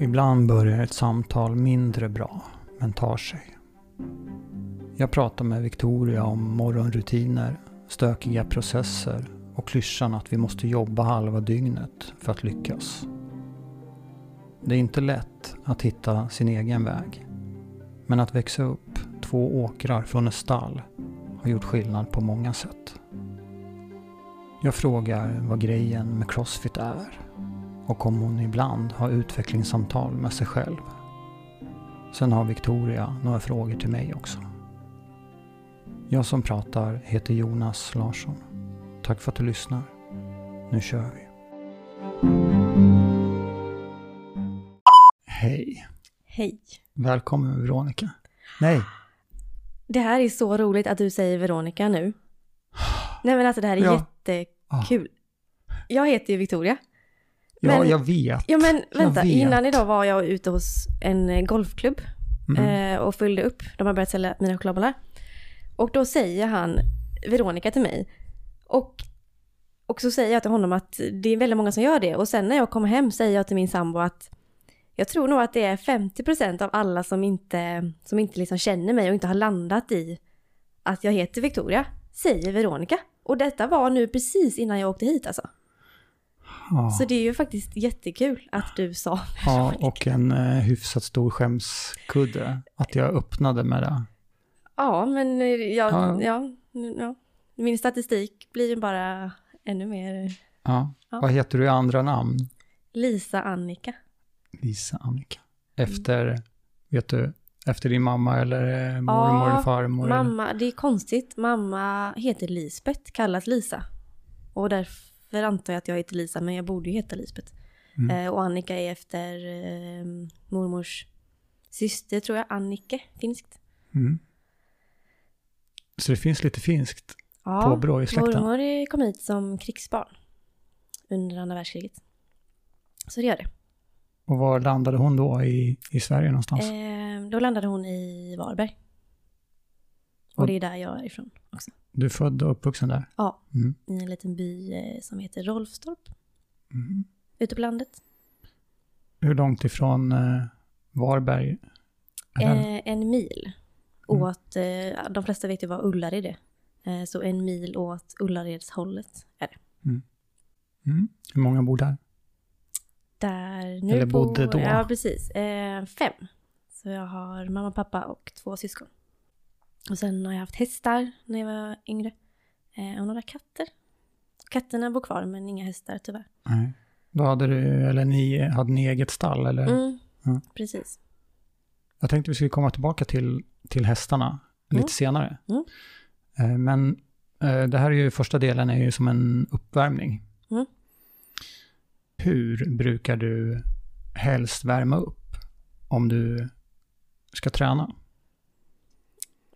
Ibland börjar ett samtal mindre bra, men tar sig. Jag pratar med Victoria om morgonrutiner, stökiga processer och klyschan att vi måste jobba halva dygnet för att lyckas. Det är inte lätt att hitta sin egen väg. Men att växa upp två åkrar från ett stall har gjort skillnad på många sätt. Jag frågar vad grejen med Crossfit är och om hon ibland har utvecklingssamtal med sig själv. Sen har Victoria några frågor till mig också. Jag som pratar heter Jonas Larsson. Tack för att du lyssnar. Nu kör vi. Hej. Hej. Välkommen Veronica. Nej, Det här är så roligt att du säger Veronica nu. Nej men alltså det här är Ja. jättekul. Jag heter ju Victoria. Ja, Men- jag vet. Ja men vänta, vet. innan idag var jag ute hos en eh, golfklubb Mm. eh, och fyllde upp. De har börjat sälja mina chokladbollar. Och då säger han Veronica till mig. Och, och så säger jag till honom att det är väldigt många som gör det. Och sen när jag kommer hem säger jag till min sambo att jag tror nog att det är 50% av alla som inte, som inte liksom känner mig och inte har landat i att jag heter Victoria, säger Veronica. Och detta var nu precis innan jag åkte hit alltså. Ja. Så det är ju faktiskt jättekul att du sa Ja, och en eh, hyfsat stor skämskudde. Att jag öppnade med det. Ja, men eh, jag, Ja. ja. Ja, Min statistik blir ju bara ännu mer Ja. Vad heter du i andra namn? Lisa Annika. Lisa Annika. Efter, vet du, efter din mamma eller eh, mormor eller farmor? Eller? Mamma, det är konstigt. Mamma heter Lisbeth, kallas Lisa. Och därför antar jag att jag heter Lisa, men jag borde ju heta Lisbeth. Mm. Eh, och Annika är efter eh, mormors syster, tror jag. Annike, finskt. Mm. Så det finns lite finskt Ja, påbrå i släkten? mormor kom hit som krigsbarn under andra världskriget. Så det gör det. Och var landade hon då i, i Sverige någonstans? Eh, då landade hon i Varberg. Och det är där jag är ifrån också. Du är född och uppvuxen där? Ja, Mm. i en liten by eh, som heter Rolfstorp, Mm. ute på landet. Hur långt ifrån eh, Varberg? Eh, en mil Mm. åt, eh, de flesta vet ju vad Ullared är. Eh, så en mil åt Ullaredshållet är det. Mm. Hur många bor där? Där nu Eller bodde då. Ja, precis. Eh, fem. Så jag har mamma, pappa och två syskon. Och sen har jag haft hästar när jag var yngre. Eh, och några katter. Katterna bor kvar men inga hästar tyvärr. Nej. Då hade du, eller ni, hade ni eget stall eller? Mm, Ja. precis. Jag tänkte vi skulle komma tillbaka till, till hästarna lite Mm. senare. Mm. Eh, Men eh, det här är ju, första delen är ju som en uppvärmning. Mm. Hur brukar du helst värma upp om du ska träna?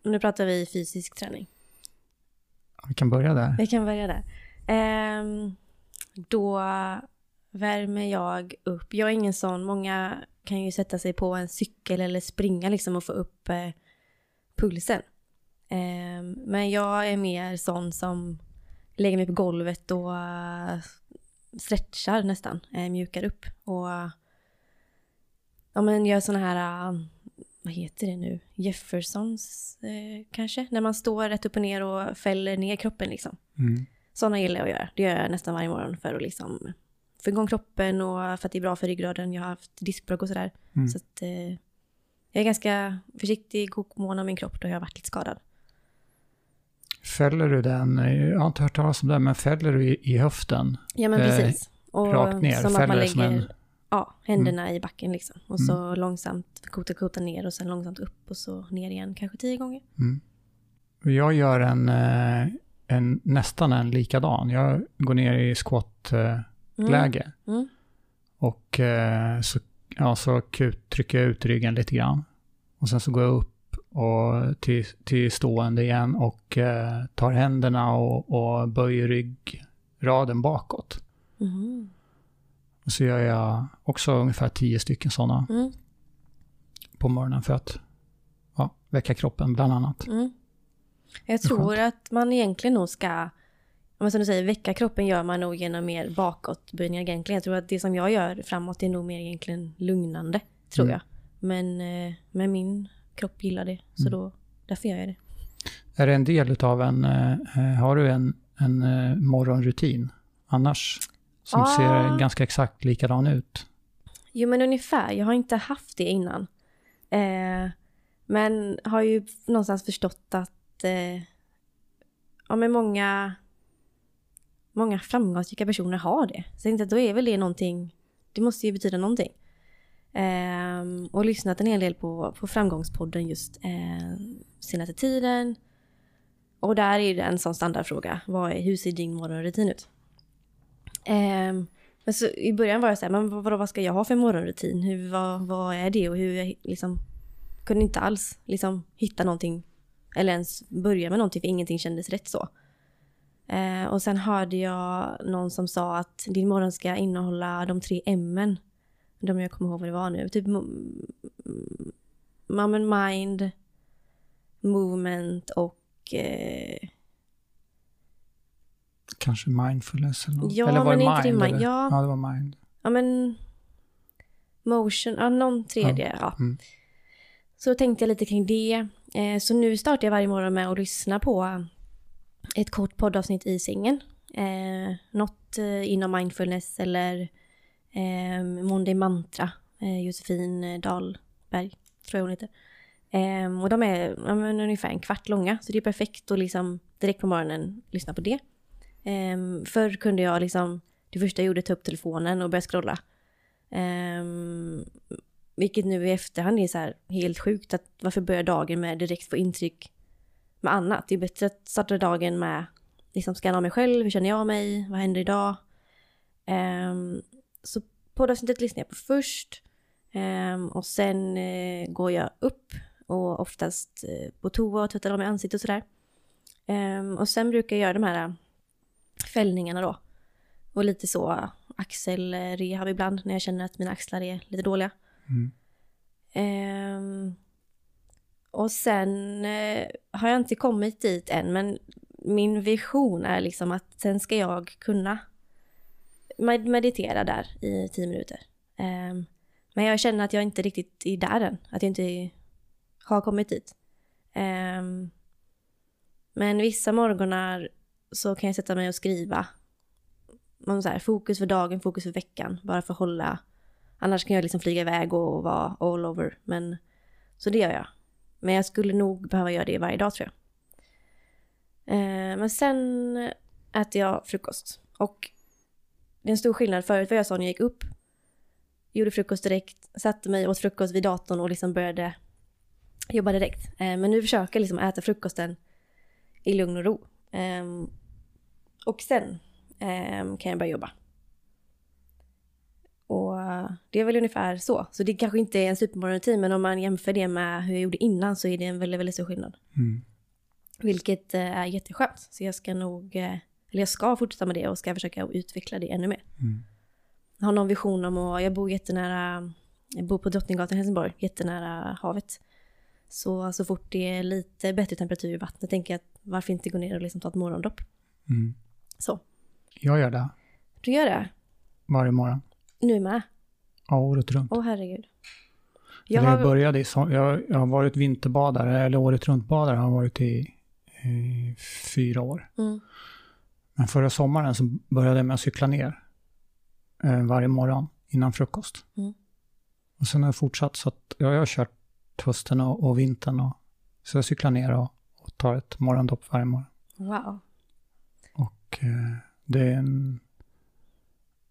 Nu pratar vi fysisk träning. Vi kan börja där. Vi kan börja där. Ehm, då värmer jag upp. Jag är ingen sån, många kan ju sätta sig på en cykel eller springa liksom och få upp eh, pulsen. Ehm, men jag är mer sån som lägger mig på golvet och uh, stretchar nästan, eh, mjukar upp. Och ja, men gör såna här, eh, vad heter det nu, Jeffersons eh, kanske? När man står rätt upp och ner och fäller ner kroppen liksom. Mm. Sådana gillar jag att göra. Det gör jag nästan varje morgon för att liksom få igång kroppen och för att det är bra för ryggraden. Jag har haft diskbråck och sådär. Mm. Så att eh, jag är ganska försiktig, god mån om min kropp då jag har varit lite skadad. Fäller du den, jag har inte hört talas om det, men fäller du i, i höften Ja men Eh, precis. Och rakt ner? som Fäller man det som lägger en... ja, händerna i backen liksom. Och så långsamt kota, kota ner och sen långsamt upp och så ner igen kanske tio gånger. Mm. Jag gör en, eh, en, nästan en likadan. Jag går ner i squat-läge. Mm. Mm. Och eh, så, ja, så kut, trycker jag ut ryggen lite grann. Och sen så går jag upp och till, till stående igen och eh, tar händerna och, och böjer ryggraden bakåt. Så gör jag också ungefär tio stycken sådana Mm. på morgonen för att ja, väcka kroppen bland annat. Mm. Jag tror att man egentligen nog ska men som du säger, väcka kroppen gör man nog genom mer bakåtböjningar egentligen. Jag tror att det som jag gör framåt är nog mer egentligen lugnande, tror Mm. jag. Men, eh, men min kropp gillar det, så Mm. då, därför gör jag det. Är det en del utav en, eh, eh, har du en, en morgonrutin annars? Som Ah. ser ganska exakt likadan ut? Jo men ungefär, jag har inte haft det innan. Eh, men har ju någonstans förstått att eh, ja, men många, många framgångsrika personer har det. Så jag tänkte att då är väl det någonting, det måste ju betyda någonting. Eh, och lyssnat en hel del på, på framgångspodden just eh, senaste tiden. Och där är det en sån standardfråga. Vad är, hur ser din morgonrutin ut? Ehm, men så i början var jag så här, men vad, vad ska jag ha för morgonrutin? Hur, vad, vad är det? Och hur jag liksom kunde inte alls liksom hitta någonting eller ens börja med någonting för ingenting kändes rätt så. Eh, och sen hörde jag någon som sa att din morgon ska innehålla de tre M-en. De jag kommer ihåg vad det var nu. Typ mm, mm, mind, movement och eh, Kanske mindfulness eller något? Ja, eller var men det mind? mind? Ja. ja, det var mind. ja men motion, ja någon tredje. Ja. Mm. Så tänkte jag lite kring det. Eh, så nu startar jag varje morgon med att lyssna på ett kort poddavsnitt i sängen. Eh, något eh, inom mindfulness eller eh, Monday Mantra. Eh, Josefin Dahlberg, tror jag hon heter. Eh, och de är ja, men ungefär en kvart långa, så det är perfekt att liksom direkt på morgonen lyssna på det. Um, förr kunde jag liksom, det första jag gjorde ta upp telefonen och börja scrolla. Um, vilket nu i efterhand är så här helt sjukt. Att varför börja dagen med direkt få intryck med annat? Det är bättre att starta dagen med liksom scanna av mig själv. Hur känner jag mig? Vad händer idag? Um, så poddavsnittet lyssnar jag på först. um, och sen uh, går jag upp och oftast uh, på toa och tvättar av mig ansiktet och sådär. Um, och sen brukar jag göra de här fällningarna då. Och lite så axelrehab ibland när jag känner att mina axlar är lite dåliga. Mm. Ehm, och sen eh, har jag inte kommit dit än, men min vision är liksom att sen ska jag kunna med- meditera där i tio minuter. Ehm, men jag känner att jag inte riktigt är där än, att jag inte har kommit dit. Ehm, men vissa morgnar så kan jag sätta mig och skriva Man så här, fokus för dagen, fokus för veckan, bara för att hålla Annars kan jag liksom flyga iväg och vara all over. Men, så det gör jag. Men jag skulle nog behöva göra det varje dag tror jag. Eh, men sen äter jag frukost. Och det är en stor skillnad. Förut var jag sån, när jag gick upp. Gjorde frukost direkt. Satte mig åt frukost vid datorn och liksom började jobba direkt. Eh, men nu försöker jag liksom äta frukosten i lugn och ro. Eh, och sen eh, kan jag börja jobba. Och det är väl ungefär så. Så det kanske inte är en supermorgonrutin, men om man jämför det med hur jag gjorde innan så är det en väldigt, väldigt stor skillnad. Mm. Vilket eh, är jätteskönt. Så jag ska nog, eh, eller jag ska fortsätta med det och ska försöka utveckla det ännu mer. Mm. Jag har någon vision om att, jag bor jättenära, jag bor på Drottninggatan i Helsingborg, jättenära havet. Så, så fort det är lite bättre temperatur i vattnet tänker jag att varför inte gå ner och liksom ta ett morgondopp. Mm. Så, Jag gör det du gör det. varje morgon. Nu med. Ja, året runt. Åh herregud. Jag, Jag jag har, började i jag, jag har varit vinterbadare, eller året runt-badare har jag varit i, i fyra år. mm, Men förra sommaren så började jag med att cykla ner eh, varje morgon innan frukost. Mm. Och sen har jag fortsatt så att ja, jag har kört hösten och, och vintern. Och, så jag cyklar ner och, och tar ett morgondopp varje morgon. wow. Och eh, det är en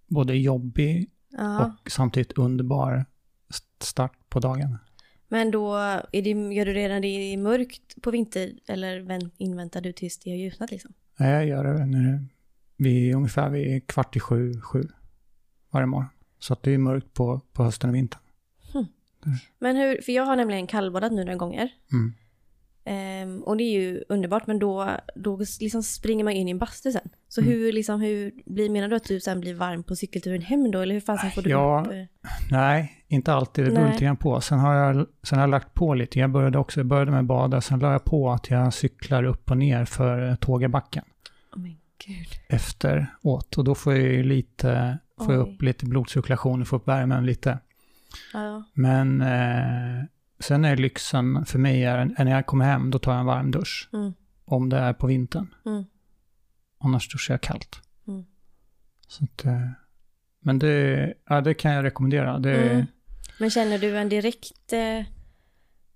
både jobbig Ja. och samtidigt underbar st- start på dagen. Men då, är det, gör du redan det i mörkt på vinter eller vänt, inväntar du tills det har ljusnat liksom? Nej, Jag gör det nu vid ungefär vid kvart i sju, sju varje morgon. Så att det är mörkt på, på hösten och vintern. Men hur, för jag har nämligen kallbadat nu några gånger. Mm. Ehm, och det är ju underbart, men då, då liksom springer man in i en bastu sen. Så Mm. hur, liksom, hur blir, menar du att du sen blir varm på cykelturen hem då? Eller hur fasen får du Ja, upp? eh, Nej, inte alltid. Det beror lite grann på. Sen har, jag, sen har jag lagt på lite. Jag började också jag började med bada, sen la jag på att jag cyklar upp och ner för eh, Tågabacken. Oh men Gud. efteråt. Och då får jag ju lite, får Oj. upp lite blodcirkulation och får upp värmen lite. Ja. Men eh, sen är lyxen för mig är, är när jag kommer hem, då tar jag en varm dusch. Mm. Om det är på vintern. Mm. Annars duschar jag kallt. Mm. Så att, eh, men det, ja, det kan jag rekommendera. Det, Mm. Men känner du en direkt, eh,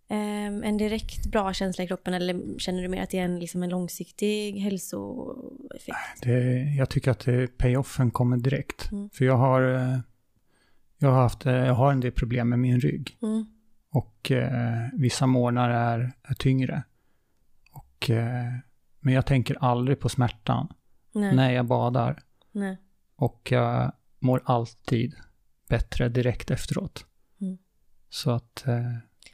en direkt bra känsla i kroppen eller känner du mer att det är en, liksom en långsiktig hälsoeffekt? det, jag tycker att det, payoffen kommer direkt. Mm. För jag har, eh, jag, har haft, eh, jag har en del problem med min rygg. Och eh, vissa morgnar är, är tyngre. Och, eh, men jag tänker aldrig på smärtan Nej. när jag badar. Nej. Och jag mår alltid bättre direkt efteråt. Mm. Så att eh,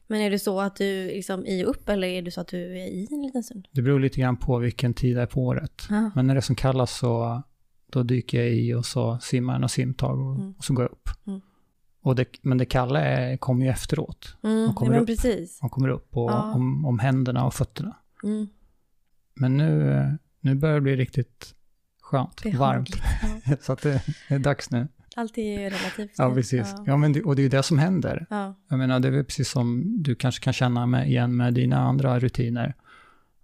Men är det så att du liksom i och upp eller är det så att du är i en liten stund? det beror lite grann på vilken tid det är på året. Ja. Men när det är som kallas så då dyker jag i och så simmar jag några simtag och, Mm. och så går jag upp. Mm. Och det, men det kalla är, kommer ju efteråt. Mm, ja, kommer upp. precis. Man kommer upp och, Ja. om, om händerna och fötterna. Mm. Men nu, nu börjar det bli riktigt skönt, varmt. Ja. Så att det är dags nu. Allt är ju relativt. Ja, precis. Ja. Ja, men det, och det är ju det som händer. Ja. Jag menar, det är väl precis som du kanske kan känna med, igen med dina andra rutiner.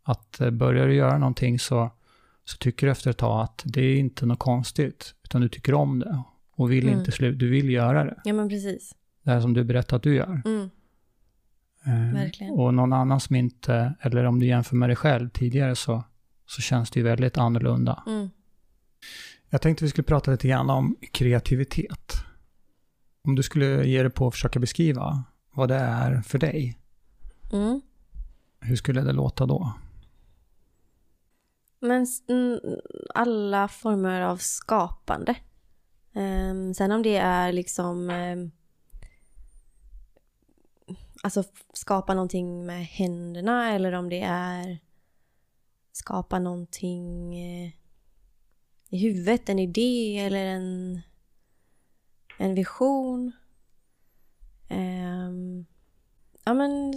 Att eh, börjar du göra någonting så, så tycker du efter ett tag att det är inte något konstigt, utan du tycker om det och vill Mm. inte sluta, du vill göra det. ja, men precis. Det här som du berättar att du gör. Mm. Eh, Verkligen. Och någon annan som inte, eller om du jämför med dig själv tidigare så, så känns det ju väldigt annorlunda. Mm. Jag tänkte vi skulle prata lite grann om kreativitet. Om du skulle ge dig på att försöka beskriva vad det är för dig, Mm. hur skulle det låta då? Men alla former av skapande. Um, sen om det är liksom... um, alltså skapa någonting med händerna eller om det är skapa någonting eh, i huvudet, en idé eller en, en vision. Um, ja men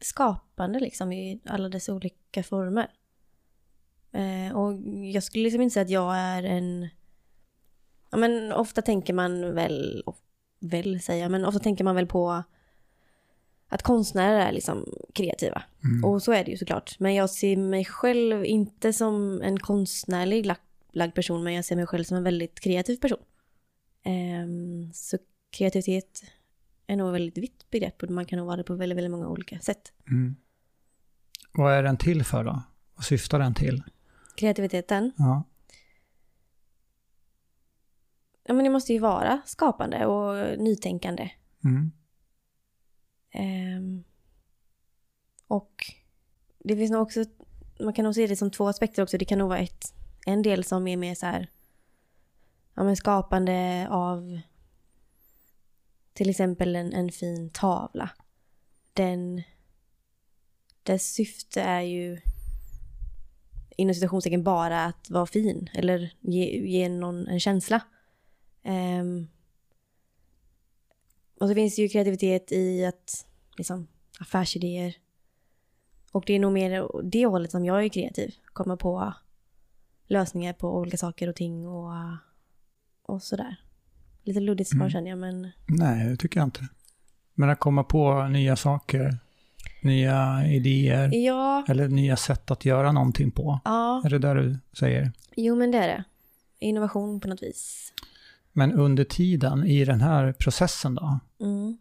skapande liksom i alla dess olika former. Uh, och jag skulle liksom inte säga att jag är en... Ja, men ofta tänker man väl, väl säger jag, men ofta tänker man väl på att konstnärer är liksom kreativa. Mm. Och så är det ju såklart. Men jag ser mig själv inte som en konstnärlig lag- lagd person, men jag ser mig själv som en väldigt kreativ person. Ehm, så kreativitet är nog ett väldigt vitt begrepp och man kan nog vara det på väldigt, väldigt många olika sätt. Mm. Vad är den till för då? Vad syftar den till? Kreativiteten, Ja. Ja men det måste ju vara skapande och nytänkande. Mm. Ehm, och det finns nog också, man kan nog se det som två aspekter också. Det kan nog vara ett, en del som är mer så här, ja men skapande av till exempel en, en fin tavla. Den, dess syfte är ju inom citationstecken bara att vara fin eller ge, ge någon en känsla. Ehm, och så finns det ju kreativitet i att liksom affärsidéer. Och det är nog mer det hållet som jag är kreativ. Komma på lösningar på olika saker och ting och, och sådär. Lite luddigt svar Mm. känner jag men Nej, det tycker jag inte. Men att komma på nya saker, nya idéer ja, eller nya sätt att göra någonting på. ja, Är det där du säger? jo men det är det. Innovation på något vis. Men under tiden i den här processen då? Mm.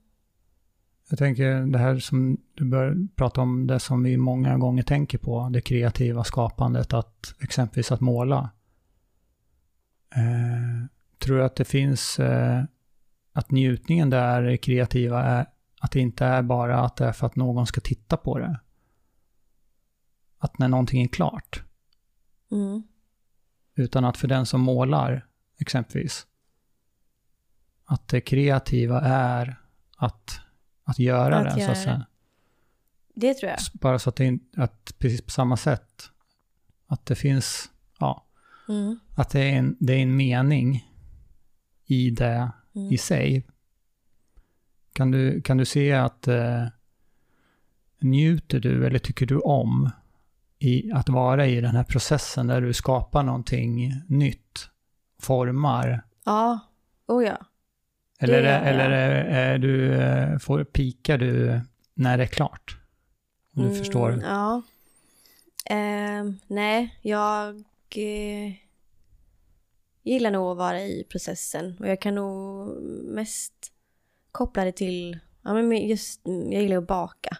Jag tänker det här som du bör prata om, det som vi många gånger tänker på, det kreativa skapandet, att exempelvis att måla. Eh, tror du att det finns, eh, att njutningen där är kreativa är att det inte är bara att det är för att någon ska titta på det? Att när någonting är klart, Mm. utan att för den som målar exempelvis, att det kreativa är att, att göra Att det, så göra att säga. Det tror jag. Bara så att det att precis på samma sätt, att det finns, ja, Mm. att det är en, det är en mening i det Mm. i sig. Kan du, kan du se att eh, njuter du eller tycker du om i att vara i den här processen där du skapar någonting nytt, formar? Ja, oh ja. Eller, Det eller är, du, eh, får, pikar du när det är klart? Om du Mm, förstår. Ja. Ehm, nej, jag eh, gillar nog att vara i processen. Och jag kan nog mest koppla det till, ja men just, jag gillar att baka.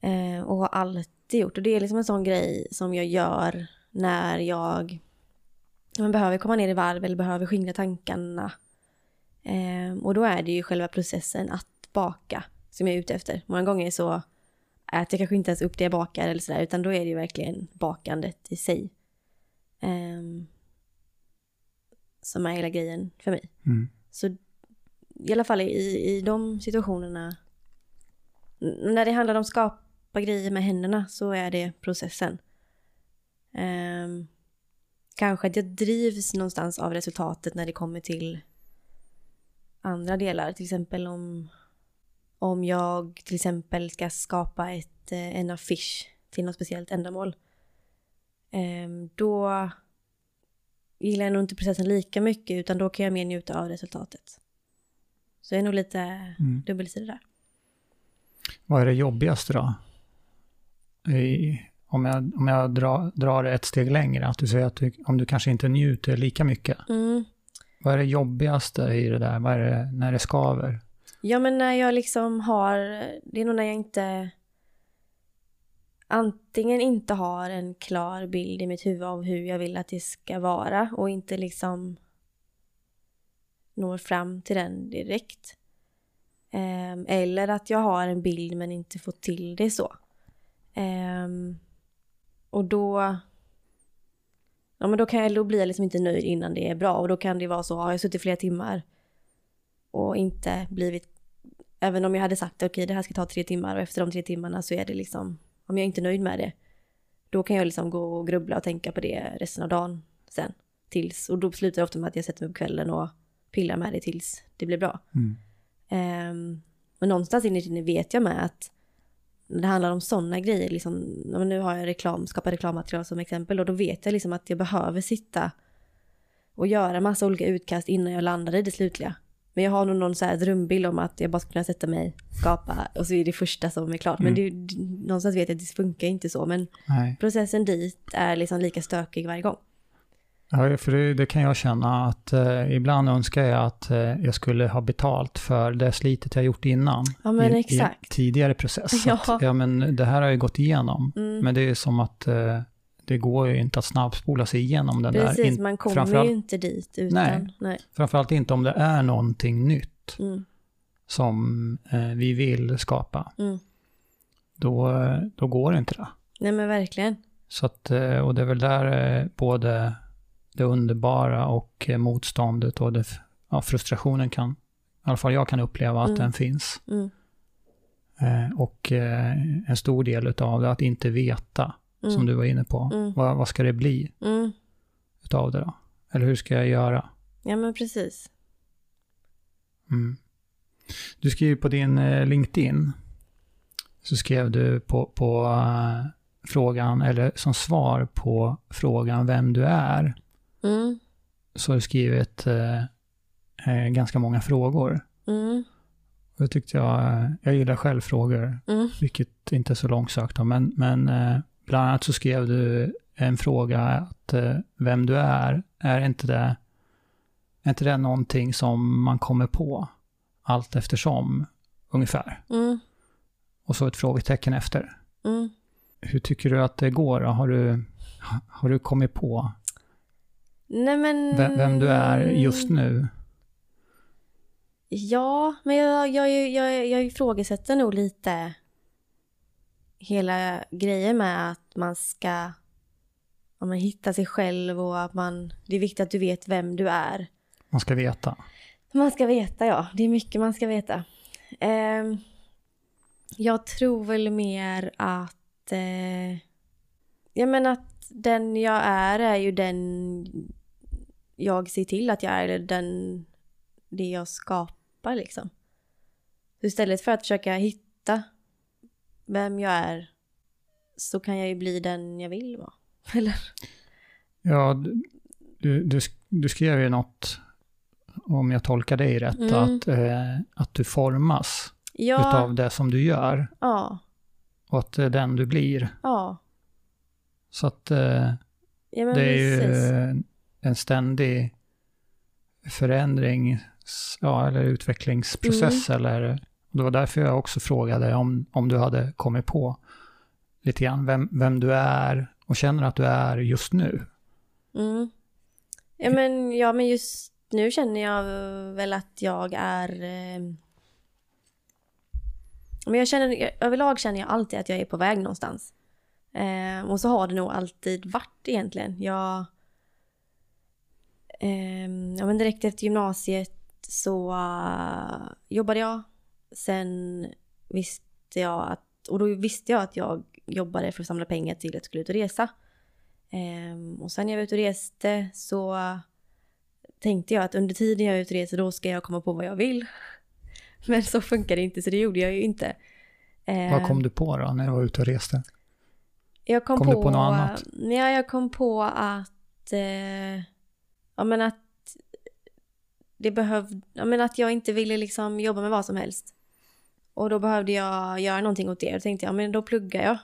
Eh, och har alltid gjort. Och det är liksom en sån grej som jag gör när jag man behöver komma ner i varv eller behöver skingra tankarna. Eh, och då är det ju själva processen att baka som jag är ute efter. Många gånger så äter jag kanske inte ens upp det jag bakar eller sådär, utan då är det ju verkligen bakandet i sig. ehm, som är hela grejen för mig. Mm. Så i alla fall i, i de situationerna, när det handlar om skapa grejer med händerna så är det processen. Ehm, kanske att jag drivs någonstans av resultatet när det kommer till andra delar. Till exempel om, om jag till exempel ska skapa ett, eh, en affisch till något speciellt ändamål. Ehm, då gillar jag nog inte processen lika mycket utan då kan jag mer njuta av resultatet. Så jag är nog lite Mm. dubbelsidig där. Vad är det jobbigaste då? I, om jag, om jag drar, drar det ett steg längre, att du säger att du, om du kanske inte njuter lika mycket. Mm. Vad är det jobbigaste i det där? Vad är det när det skaver? Ja men när jag liksom har, det är nog när jag inte antingen inte har en klar bild i mitt huvud av hur jag vill att det ska vara och inte liksom når fram till den direkt. Ehm, eller att jag har en bild men inte får till det så. Ehm, och då Ja men då kan jag, då blir jag liksom inte nöjd innan det är bra och då kan det vara så, har jag suttit flera timmar och inte blivit Även om jag hade sagt okej det här ska ta tre timmar och efter de tre timmarna så är det liksom Om jag inte är nöjd med det Då kan jag liksom gå och grubbla och tänka på det resten av dagen sen Tills, och då slutar det ofta med att jag sätter mig på kvällen och pillar med det tills det blir bra Mm. Ehm, men någonstans inne vet jag med att när det handlar om sådana grejer, liksom, nu har jag reklam, skapar reklammaterial som exempel och då vet jag liksom att jag behöver sitta och göra massa olika utkast innan jag landar i det slutliga. Men jag har nog någon så här drömbild om att jag bara ska kunna sätta mig, skapa och så är det första som är klart. Men det, någonstans vet jag att det funkar inte så. Men Nej. processen dit är liksom lika stökig varje gång. Ja, för det, det kan jag känna att eh, ibland önskar jag att eh, jag skulle ha betalt för det slitet jag gjort innan. Ja, men i. I tidigare process. Ja. Att, ja, men det här har jag gått igenom. Mm. Men det är som att eh, det går ju inte att snabbspola sig igenom den där. Precis, man kommer ju inte dit utan... Nej. Nej. Framförallt inte om det är någonting nytt Mm, som eh, vi vill skapa. mm. Då, eh, då går det inte det. Nej men verkligen. Så att, eh, och det är väl där både det underbara och eh, motståndet och det, ja, frustrationen kan, i alla fall jag kan uppleva att Mm. den finns. Mm, Eh, Och eh, en stor del av det att inte veta, mm, som du var inne på. Mm. Vad, vad ska det bli Mm. utav det då? Eller hur ska jag göra? Ja men precis. Mm. Du skriver på din eh, LinkedIn, så skrev du på, på eh, frågan, eller som svar på frågan vem du är, Mm, så har du skrivit eh, eh, ganska många frågor. mm, Och det tyckte jag, jag gillar själv frågor, mm, vilket inte är så långsökt men, men eh, bland annat så skrev du en fråga att eh, vem du är, är inte det, är inte det någonting som man kommer på allt eftersom, ungefär? mm, Och så ett frågetecken efter. mm. Hur tycker du att det går? Har du, har du kommit på Nej men... vem, vem du är just nu? Ja, men jag, jag, jag, jag ifrågasätter nog lite hela grejen med att man ska ja, man hitta sig själv och att man... Det är viktigt att du vet vem du är. Man ska veta. Man ska veta, ja. Det är mycket man ska veta. Ehm, jag tror väl mer att... Eh, jag menar att den jag är är ju den jag ser till att jag är, eller den... Det jag skapar liksom. Så istället för att försöka hitta vem jag är så kan jag ju bli den jag vill vara. Eller? Ja, du, du, du skrev ju något, om jag tolkar dig rätt, Mm. att, eh, att du formas Ja, utav det som du gör ja, och att det är den du blir. ja. Så att eh, ja det är ju precis. eh, en ständig förändring, ja, eller utvecklingsprocess. Mm. Eller, och det var därför jag också frågade om, om du hade kommit på lite grann vem, vem du är och känner att du är just nu. Mm. Ja, men, ja, men just nu känner jag väl att jag är... Eh, men jag känner, överlag känner jag alltid att jag är på väg någonstans. Eh, och så har det nog alltid varit egentligen. Jag... ehm, ja, men direkt efter gymnasiet så eh, jobbade jag. Sen visste jag att... Och då visste jag att jag jobbade för att samla pengar till att jag skulle ut och resa. Ehm, och sen när jag var ute och reste så tänkte jag att under tiden jag är ute och reser då ska jag komma på vad jag vill. Men så funkar det inte så det gjorde jag ju inte. Ehm, Vad kom du på då när du var ute och reste? jag kom, kom på, du på något annat? Ja, jag kom på att... Eh, ja, men att det behövde... Ja, men att jag inte ville liksom jobba med vad som helst. Och då behövde jag göra någonting åt det. Då tänkte jag, men då pluggar jag.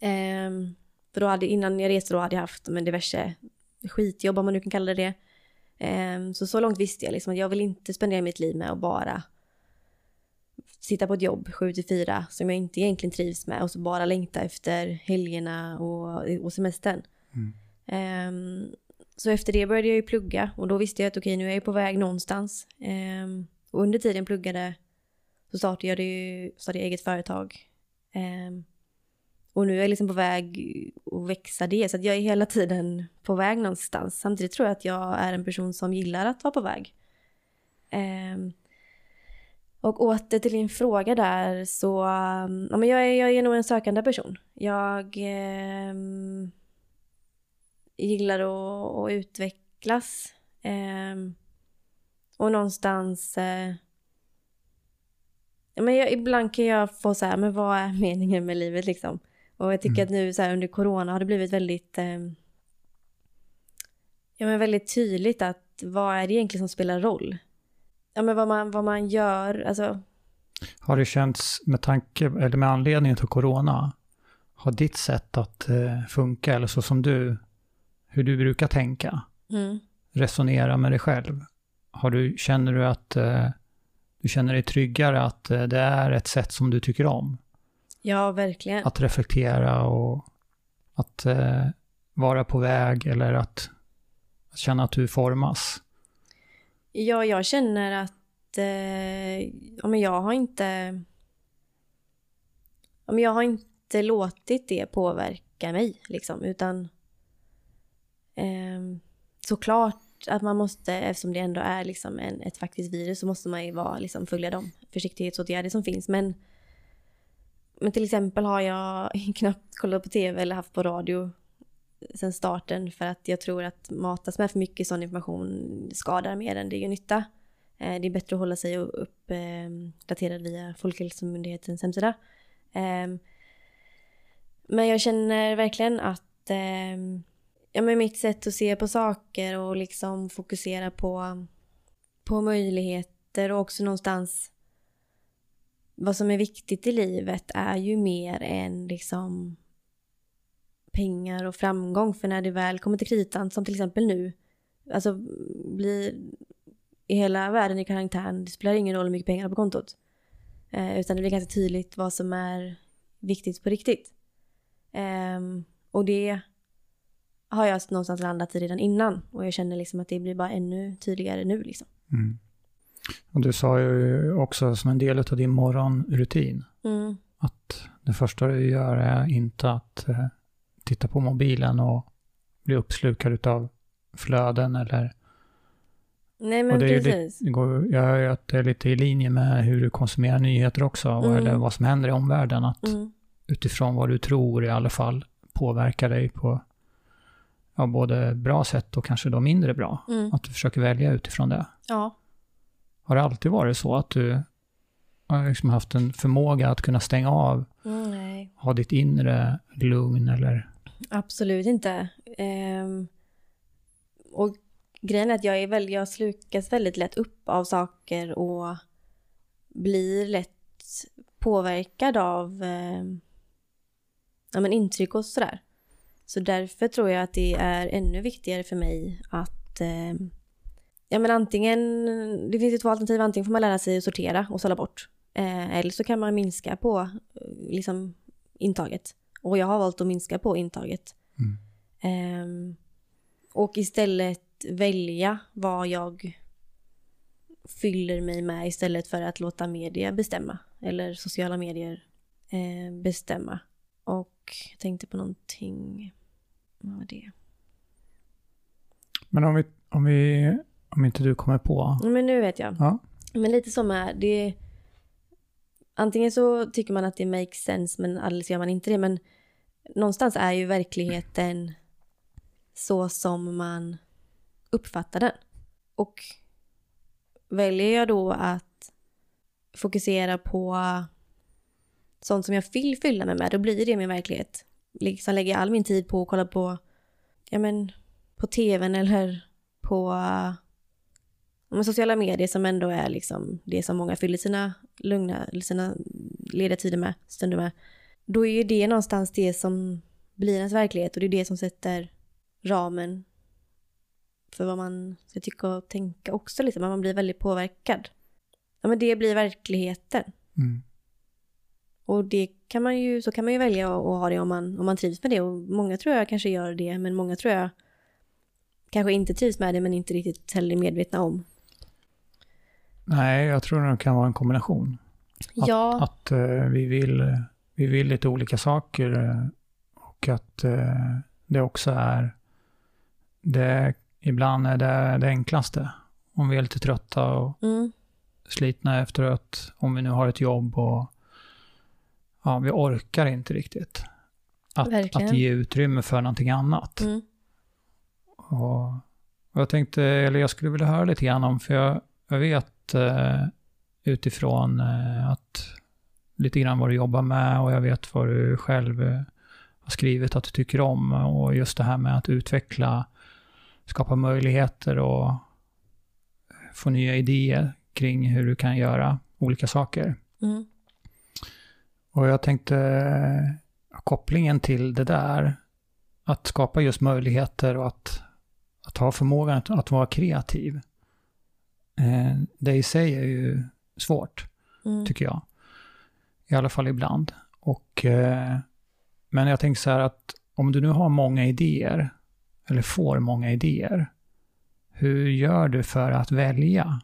Ehm, för då hade, innan jag reste då hade jag haft men diverse skitjobb om man nu kan kalla det det. Ehm, så så långt visste jag liksom att jag vill inte spendera mitt liv med att bara sitta på ett jobb 7 till 4 som jag inte egentligen trivs med och så bara längta efter helgerna och, och semestern. Mm. Ehm, så efter det började jag ju plugga och då visste jag att okej nu är jag på väg någonstans. Ehm, och under tiden jag pluggade så startade jag, det ju, startade jag eget företag. Ehm, och nu är jag liksom på väg att växa det så att jag är hela tiden på väg någonstans. Samtidigt tror jag att jag är en person som gillar att vara på väg. Ehm, och åter till din fråga där så, um, ja men jag är, jag är nog en sökande person. Jag ehm, gillar att, att utvecklas. Ehm, och någonstans, eh, men jag, ibland kan jag få så här, men vad är meningen med livet liksom? Och jag tycker Mm. att nu så här under corona har det blivit väldigt, ehm, ja men väldigt tydligt att vad är det egentligen som spelar roll? Ja men vad man, vad man gör, alltså Har det känts med tanke, eller med anledning till corona, har ditt sätt att eh, funka, eller så som du, hur du brukar tänka, mm. resonera med dig själv, har du, känner du att eh, du känner dig tryggare att eh, det är ett sätt som du tycker om? Ja, verkligen. Att reflektera och att eh, vara på väg eller att, att känna att du formas? Ja, jag känner att eh, ja, men jag har inte... Ja, men jag har inte låtit det påverka mig, liksom, utan... Eh, såklart att man måste, eftersom det ändå är liksom en, ett faktiskt virus, så måste man ju vara, liksom, följa de försiktighetsåtgärder som finns. Men, men till exempel har jag knappt kollat på tv eller haft på radio sen starten för att jag tror att matas med för mycket sån information skadar mer än det gör nytta. Eh, det är bättre att hålla sig uppdaterad ehm, via Folkhälsomyndighetens hemsida. Ehm, men jag känner verkligen att ehm, ja, men mitt sätt att se på saker och liksom fokusera på, på möjligheter och också någonstans vad som är viktigt i livet är ju mer än liksom pengar och framgång. För när det väl kommer till kritan, som till exempel nu, alltså blir i hela världen i karantän, det spelar ingen roll hur mycket pengar du har på kontot. Eh, utan det blir ganska tydligt vad som är viktigt på riktigt. Eh, och det har jag någonstans landat i redan innan. Och jag känner liksom att det blir bara ännu tydligare nu liksom. Mm. Och du sa ju också som en del av din morgonrutin Mm. att det första du gör är inte att eh, titta på mobilen och bli uppslukad av flöden eller... Nej men och det precis. Det går, jag hör ju att det är lite i linje med hur du konsumerar nyheter också, Mm. eller vad som händer i omvärlden. Att Mm. utifrån vad du tror i alla fall påverkar dig på ja, både bra sätt och kanske då mindre bra. Mm. Att du försöker välja utifrån det. Ja. Har det alltid varit så att du har liksom haft en förmåga att kunna stänga av Mm, ha ditt inre lugn eller... Absolut inte. Ehm, och grejen är att jag, är väl, jag slukas väldigt lätt upp av saker och blir lätt påverkad av eh, ja, men intryck och sådär. Så därför tror jag att det är ännu viktigare för mig att eh, ja, men antingen, det finns ju två alternativ, antingen får man lära sig att sortera och sålla bort. Eh, eller så kan man minska på eh, liksom, intaget. Och jag har valt att minska på intaget. Mm. Ehm, och istället välja vad jag fyller mig med istället för att låta media bestämma. Eller sociala medier eh, bestämma. Och jag tänkte på någonting. Vad var det? Men om vi, om vi, om inte du kommer på. Men nu vet jag. Ja. Men lite som är det. Antingen så tycker man att det makes sense men alldeles gör man inte det. Men någonstans är ju verkligheten så som man uppfattar den. Och väljer jag då att fokusera på sånt som jag vill fylla mig med, då blir det min verklighet. Liksom lägger jag all min tid på att kolla på, ja men, på tvn eller på ja, sociala medier som ändå är liksom det som många fyller sina lugna, sina lediga tider med, stunder med. Då är ju det någonstans det som blir ens verklighet och det är det som sätter ramen för vad man ska tycka och tänka också Liksom. man blir väldigt påverkad. Ja men det blir verkligheten. Mm. Och det kan man ju, så kan man ju välja att ha det om man, om man trivs med det. Och många tror jag kanske gör det, men många tror jag kanske inte trivs med det, men inte riktigt heller medvetna om. Nej, jag tror det kan vara en kombination. Att, ja, att eh, vi, vill, vi vill lite olika saker eh, och att eh, det också är det ibland är det det enklaste. Om vi är lite trötta och mm, slitna efteråt, om vi nu har ett jobb och ja, vi orkar inte riktigt. Att, Verkligen. att ge utrymme för någonting annat. mm, Och, och jag tänkte, eller jag skulle vilja höra lite grann om, för jag, jag vet eh, utifrån eh, att lite grann vad du jobbar med och jag vet vad du själv eh, har skrivit att du tycker om och just det här med att utveckla, skapa möjligheter och få nya idéer kring hur du kan göra olika saker. mm, Och jag tänkte eh, kopplingen till det där, att skapa just möjligheter och att, att ha förmågan att, att vara kreativ. Eh, det i sig är ju svårt, mm, tycker jag. I alla fall ibland. Och, eh, men jag tänker så här att om du nu har många idéer, eller får många idéer, hur gör du för att välja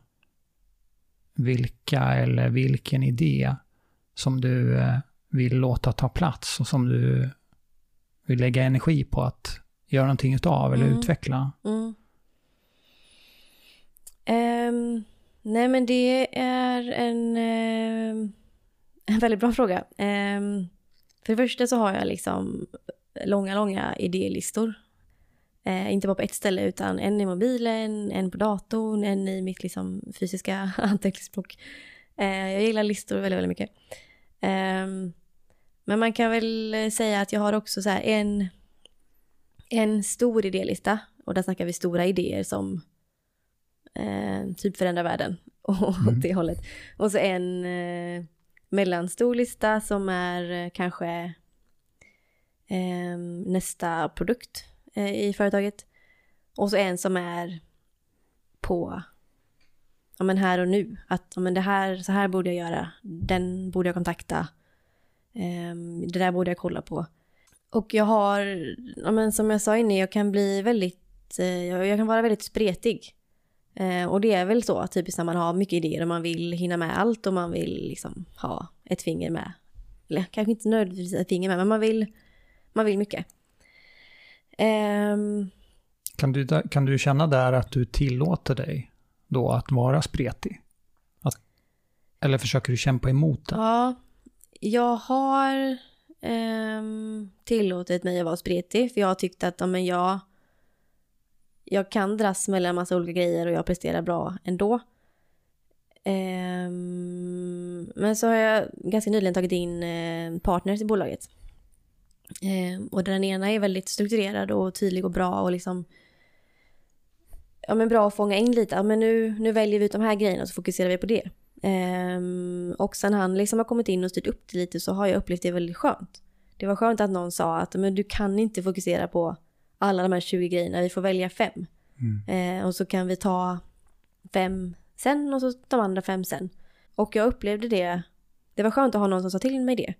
vilka eller vilken idé som du eh, vill låta ta plats och som du vill lägga energi på att göra någonting utav eller Mm. utveckla? mm. Ehm, nej men det är en, ehm, en väldigt bra fråga. Ehm, för det första så har jag liksom långa, långa idélistor. Eh, inte bara på ett ställe utan en i mobilen, en på datorn, en i mitt liksom fysiska anteckningsblock. Eh, jag gillar listor väldigt, väldigt mycket. Ehm, men man kan väl säga att jag har också så en, en stor idélista. Och där snackar vi stora idéer som eh, typ förändrar världen. Och Mm. åt det hållet. Och så en eh, mellanstor lista som är eh, kanske eh, nästa produkt eh, i företaget. Och så en som är på ja, men här och nu. Att ja, men det här, så här borde jag göra. Den borde jag kontakta. eh, det där borde jag kolla på. Och jag har, ja, men som jag sa innan, jag kan bli väldigt, eh, jag, kan vara väldigt spretig. Eh, och det är väl så typiskt när man har mycket idéer och man vill hinna med allt och man vill liksom ha ett finger med. Eller kanske inte nödvändigtvis ett finger med, men man vill, man vill mycket. Ehm. Kan du, kan du känna där att du tillåter dig då att vara spretig? Att, eller försöker du kämpa emot det? Ja, jag har ehm, tillåtit mig att vara spretig för jag har tyckt att ja, men jag, jag kan dras mellan en massa olika grejer och jag presterar bra ändå. Ehm, men så har jag ganska nyligen tagit in eh, partners i bolaget. Ehm, och den ena är väldigt strukturerad och tydlig och bra och liksom ja, men bra att fånga in lite. Ja, men nu, nu väljer vi ut de här grejerna och så fokuserar vi på det. Ehm, och sen han liksom har kommit in och styrt upp det lite så har jag upplevt det väldigt skönt. Det var skönt att någon sa att men du kan inte fokusera på alla de här 20 grejerna, vi får välja fem. Mm. Ehm, och så kan vi ta fem sen och så de andra fem sen. Och jag upplevde det, det var skönt att ha någon som sa till mig det.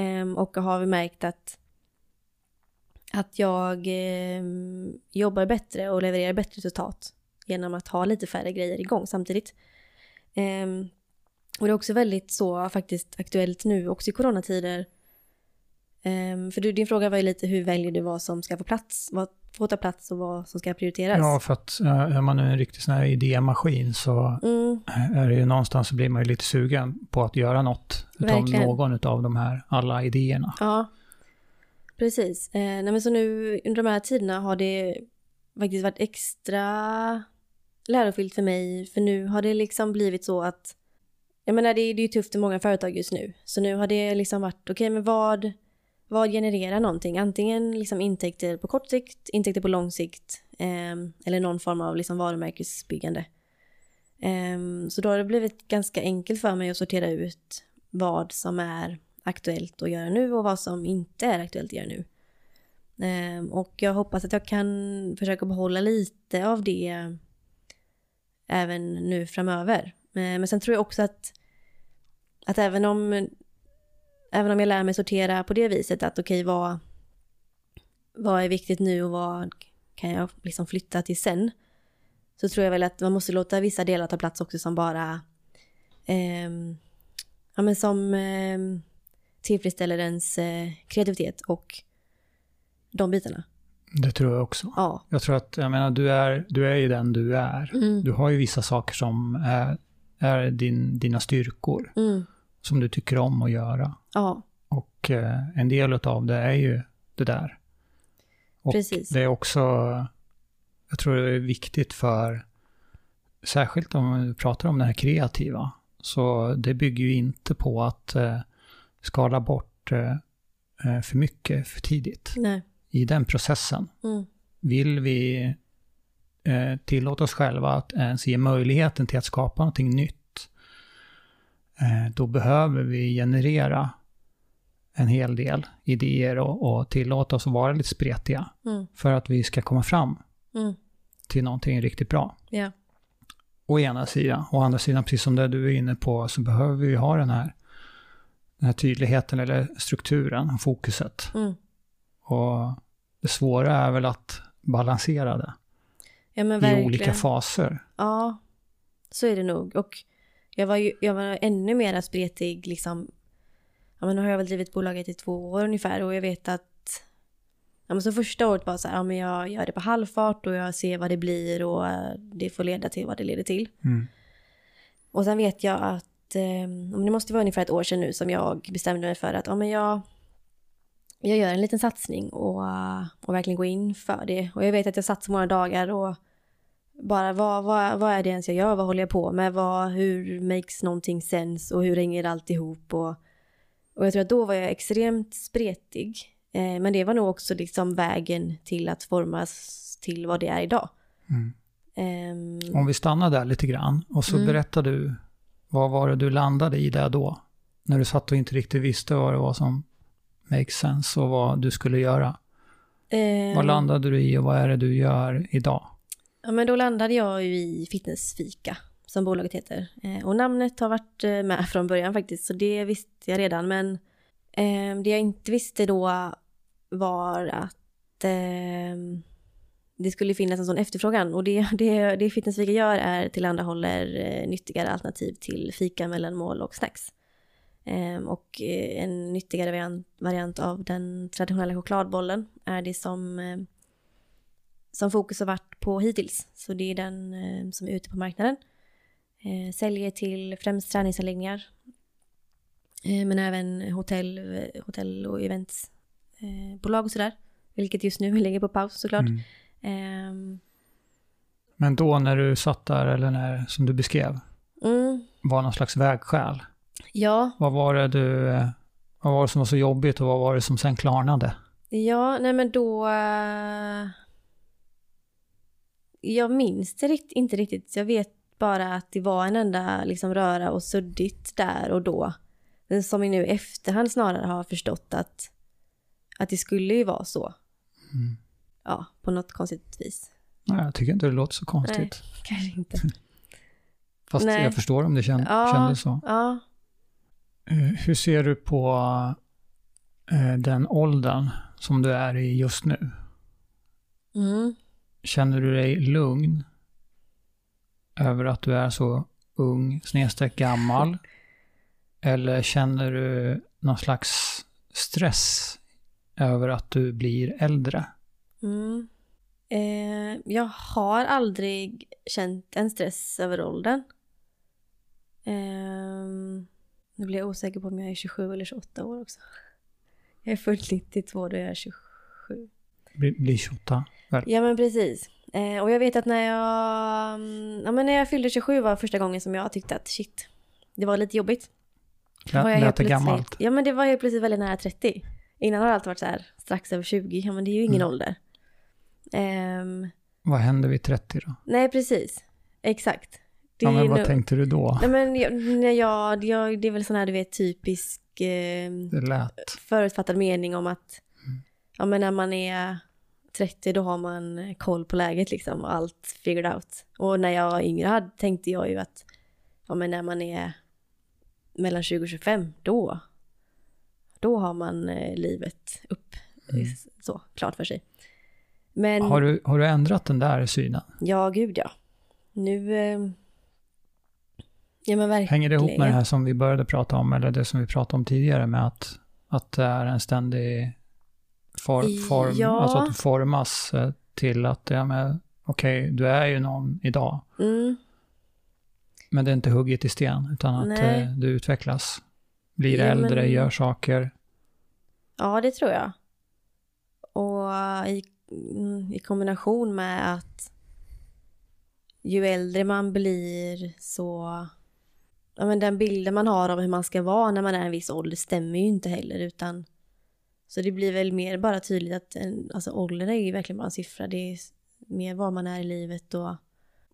Ehm, och har märkt att, att jag ehm, jobbar bättre och levererar bättre resultat genom att ha lite färre grejer igång samtidigt. Ehm, och det är också väldigt så faktiskt aktuellt nu också i coronatider. Ehm, för du, din fråga var ju lite hur väljer du vad som ska få plats, vad får ta plats och vad som ska prioriteras? Ja, för att eh, är man nu en riktig sån här idémaskin så Mm, är det ju någonstans så blir man ju lite sugen på att göra något utav Verkligen. någon av de här alla idéerna. ja, precis. Eh, nej men så nu under de här tiderna har det faktiskt varit extra lärofyllt för mig. För nu har det liksom blivit så att, jag menar det, är- det är ju tufft i många företag just nu. Så nu har det liksom varit, okej men vad, vad genererar någonting? Antingen liksom intäkter på kort sikt, intäkter på lång sikt. eh, eller någon form av liksom varumärkesbyggande. Eh, så då har det blivit ganska enkelt för mig att sortera ut vad som är aktuellt att göra nu och vad som inte är aktuellt att göra nu. Ehm, och jag hoppas att jag kan försöka behålla lite av det även nu framöver. Ehm, men sen tror jag också att, att även om även om jag lär mig sortera på det viset att okej vad, vad är viktigt nu och vad kan jag liksom flytta till sen. Så tror jag väl att man måste låta vissa delar ta plats också som bara eh, ja, men som eh, tillfredsställer ens eh, kreativitet och de bitarna. Det tror jag också. Ja. Jag tror att, jag menar, du är, du är ju den du är. Mm. Du har ju vissa saker som är, är din, dina styrkor, Mm. som du tycker om att göra. Ja, Och eh, en del av det är ju det där. Och Precis. det är också, jag tror det är viktigt för, särskilt om vi pratar om det här kreativa, så det bygger ju inte på att eh, skala bort eh, eh, för mycket för tidigt. nej. I den processen Mm. vill vi eh, tillåta oss själva att ens ge möjligheten till att skapa någonting nytt, eh, då behöver vi generera en hel del idéer och, och tillåta oss att vara lite spretiga Mm. för att vi ska komma fram Mm. till någonting riktigt bra. Ja. Å ena sidan. Å andra sidan, precis som det du är inne på, så behöver vi ha den här, den här tydligheten eller strukturen, fokuset. Mm. Och det svåra är väl att balansera det ja, men i olika faser. Ja, så är det nog. Och jag var ju jag var ännu mer spretig liksom. Ja, men nu har jag väl drivit bolaget i två år ungefär och jag vet att Ja, men så första året var så här, ja men jag gör det på halvfart och jag ser vad det blir och eh, det får leda till vad det leder till. Mm. Och sen vet jag att, eh, men det måste vara ungefär ett år sedan nu som jag bestämde mig för att, ja men jag, jag gör en liten satsning och, eh, och verkligen går in för det. Och jag vet att jag satt så många dagar och bara vad, vad, vad är det ens jag gör, vad håller jag på med, vad, hur makes någonting sense och hur hänger allt ihop och, och jag tror att då var jag extremt spretig. Eh, men det var nog också liksom vägen till att formas till vad det är idag. Mm. Ehm, Om vi stannar där lite grann och så Mm. berättar du, vad var det du landade i där då? När du satt och inte riktigt visste vad det var som makes sense och vad du skulle göra. ehm, Vad landade du i och vad är det du gör idag? Ja, men då landade jag ju i Fitnessfika, som bolaget heter. Eh, och namnet har varit eh, med från början faktiskt, så det visste jag redan. Men eh, det jag inte visste då var att eh, det skulle finnas en sån efterfrågan. Och det, det, det Fitnessfika gör är tillhandahåller eh, nyttigare alternativ till fika, mellanmål och snacks. Ehm, och eh, en nyttigare variant, variant av den traditionella chokladbollen är det som eh, som fokus har varit på hittills. Så det är den eh, som är ute på marknaden. Eh, säljer till främst träningsanläggningar. Eh, men även hotell, hotell och eventsbolag och sådär. Vilket just nu ligger på paus såklart. Mm. Ehm, Men då när du satt där, eller när, som du beskrev, mm, var någon slags vägskäl. Ja, Vad var det du, eh, vad var det som var så jobbigt och vad var det som sen klarnade? ja, nej men då... eh, Jag minns det rikt, inte riktigt. Jag vet bara att det var en enda liksom röra och suddigt där och då. Men som jag nu i efterhand snarare har förstått att, att det skulle ju vara så. Mm. Ja, på något konstigt vis. Nej, jag tycker inte det låter så konstigt. Nej, kanske inte. Fast Nej. jag förstår om det känd, Ja. kändes så. Ja, Eh, Hur ser du på eh, den åldern som du är i just nu? mm. Känner du dig lugn över att du är så ung, snedstreck gammal? Eller känner du någon slags stress över att du blir äldre? Mm. Eh, jag har aldrig känt en stress över åldern. Eh, nu blir jag osäker på om jag är 27 eller 28 år också. Jag är fullt 92 då jag är 27. Bli- Blir 28? Väl? Ja men precis. Eh, och jag vet att när jag, mm, ja, men när jag fyllde 27 var första gången som jag tyckte att shit, det var lite jobbigt. Var Lät, jag lät det gammalt? Ja men det var helt plötsligt väldigt nära 30. Innan har det alltid varit så här strax över 20, ja men det är ju ingen Mm. ålder. Ehm, Vad hände vid 30 då? nej precis, exakt. Det Ja, men vad nog- tänkte du då? Nej men jag, jag, jag, det är väl sån här du vet typisk eh, Det förutfattad mening om att Mm. ja men när man är 30 då har man koll på läget liksom och allt figured out. Och när jag var yngre hade, tänkte jag ju att ja men när man är mellan 20 och 25 då då har man eh, livet upp Mm. så klart för sig. Men Har du, har du ändrat den där synen? ja gud ja. Nu eh, ja men verkligen. Hänger det ihop med det här som vi började prata om, eller det som vi pratade om tidigare med att, att det är en ständig for, form, Ja. alltså att du formas eh, till att, ja men okej, du är ju någon idag, Mm. men det är inte hugget i sten, utan att Nej. eh, du utvecklas. Blir Ja, äldre, men- gör saker. Ja, det tror jag. Och i, mm, i kombination med att ju äldre man blir så... Ja, men den bilden man har av hur man ska vara när man är en viss ålder stämmer ju inte heller utan... Så det blir väl mer bara tydligt att en, alltså åldern är ju verkligen bara en siffra. Det är mer var man är i livet och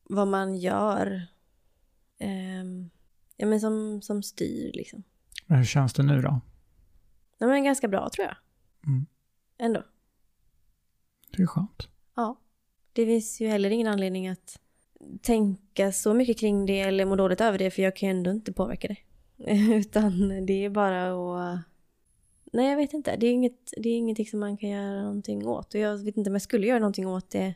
vad man gör. Ehm, ja men som, som styr liksom. Men hur känns det nu då? Ja men ganska bra tror jag. Mm. Ändå. Det är skönt. Ja. Det finns ju heller ingen anledning att tänka så mycket kring det eller må dåligt över det för jag kan ju ändå inte påverka det. Utan det är bara att... Nej, jag vet inte. Det är, inget, det är ingenting som man kan göra någonting åt. Och jag vet inte om jag skulle göra någonting åt det.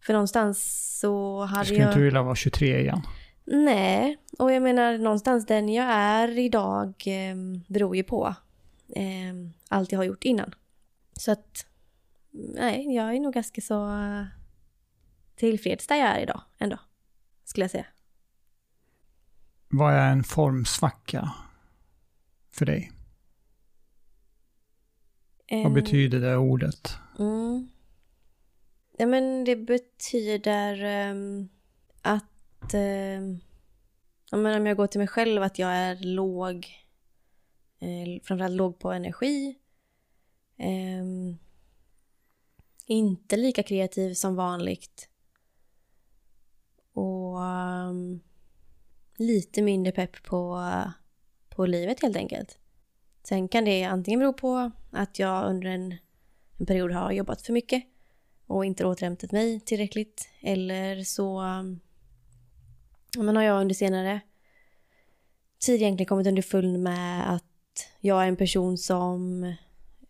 För någonstans så hade skulle jag... inte vilja vara 23 igen. Nej, och jag menar någonstans den jag är idag eh, beror ju på eh, allt jag har gjort innan. Så att, nej, jag är nog ganska så eh, tillfreds där jag är idag ändå, skulle jag säga. Vad är en formsvacka för dig? Vad Eh, betyder det ordet? Mm. Ja men det betyder ehm, att um, om jag går till mig själv att jag är låg, eh, framförallt låg på energi. Ehm, inte lika kreativ som vanligt. Och um, lite mindre pepp på, på livet helt enkelt. Sen kan det antingen bero på att jag under en, en period har jobbat för mycket och inte återhämtat mig tillräckligt. Eller så um, men har jag under senare tid egentligen kommit underfull med att jag är en person som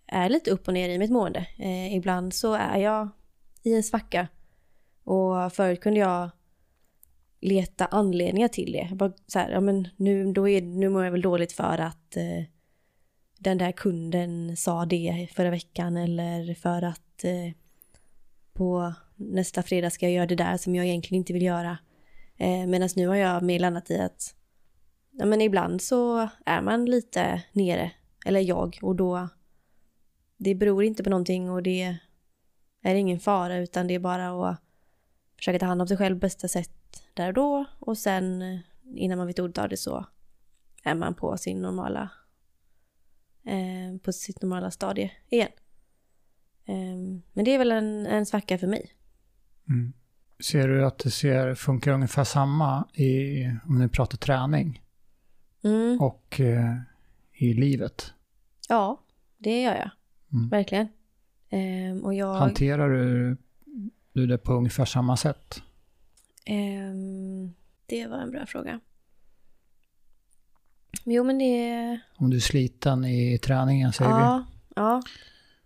är lite upp och ner i mitt mående. Eh, ibland så är jag i en svacka och förut kunde jag leta anledningar till det. Jag Bara så här, ja men nu, då är, nu mår jag väl dåligt för att eh, den där kunden sa det förra veckan eller för att eh, på nästa fredag ska jag göra det där som jag egentligen inte vill göra. Eh, Medan nu har jag mer landat i att ja, men ibland så är man lite nere, eller jag, och då det beror inte på någonting och det är ingen fara utan det är bara att försöka ta hand om sig själv på bästa sätt där och då och sen innan man vet ordet av det så är man på sin normala eh, på sitt normala stadie igen. Eh, men det är väl en, en svacka för mig. Mm. Ser du att det ser, funkar ungefär samma i, om ni pratar träning Mm. och eh, i livet? Ja, det gör jag. Mm. Verkligen. Ehm, och jag... Hanterar du, du det på ungefär samma sätt? ehm, det var en bra fråga. Jo, men det... Om du är sliten i träningen, säger ja, ja.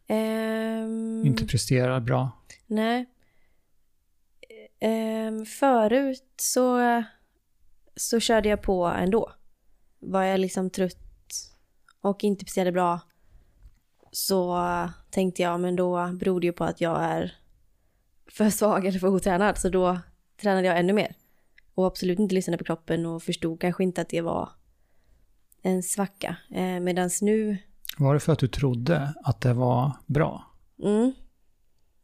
Ehm, vi. Inte presterar bra. Nej. Ehm, förut så, så körde jag på ändå. Var jag liksom trött och inte presterade bra så tänkte jag, men då beror det ju på att jag är för svag eller för otränad. Så då tränade jag ännu mer. Och absolut inte lyssnade på kroppen och förstod kanske inte att det var en svacka. Eh, Medan nu, Var det för att du trodde att det var bra? mm,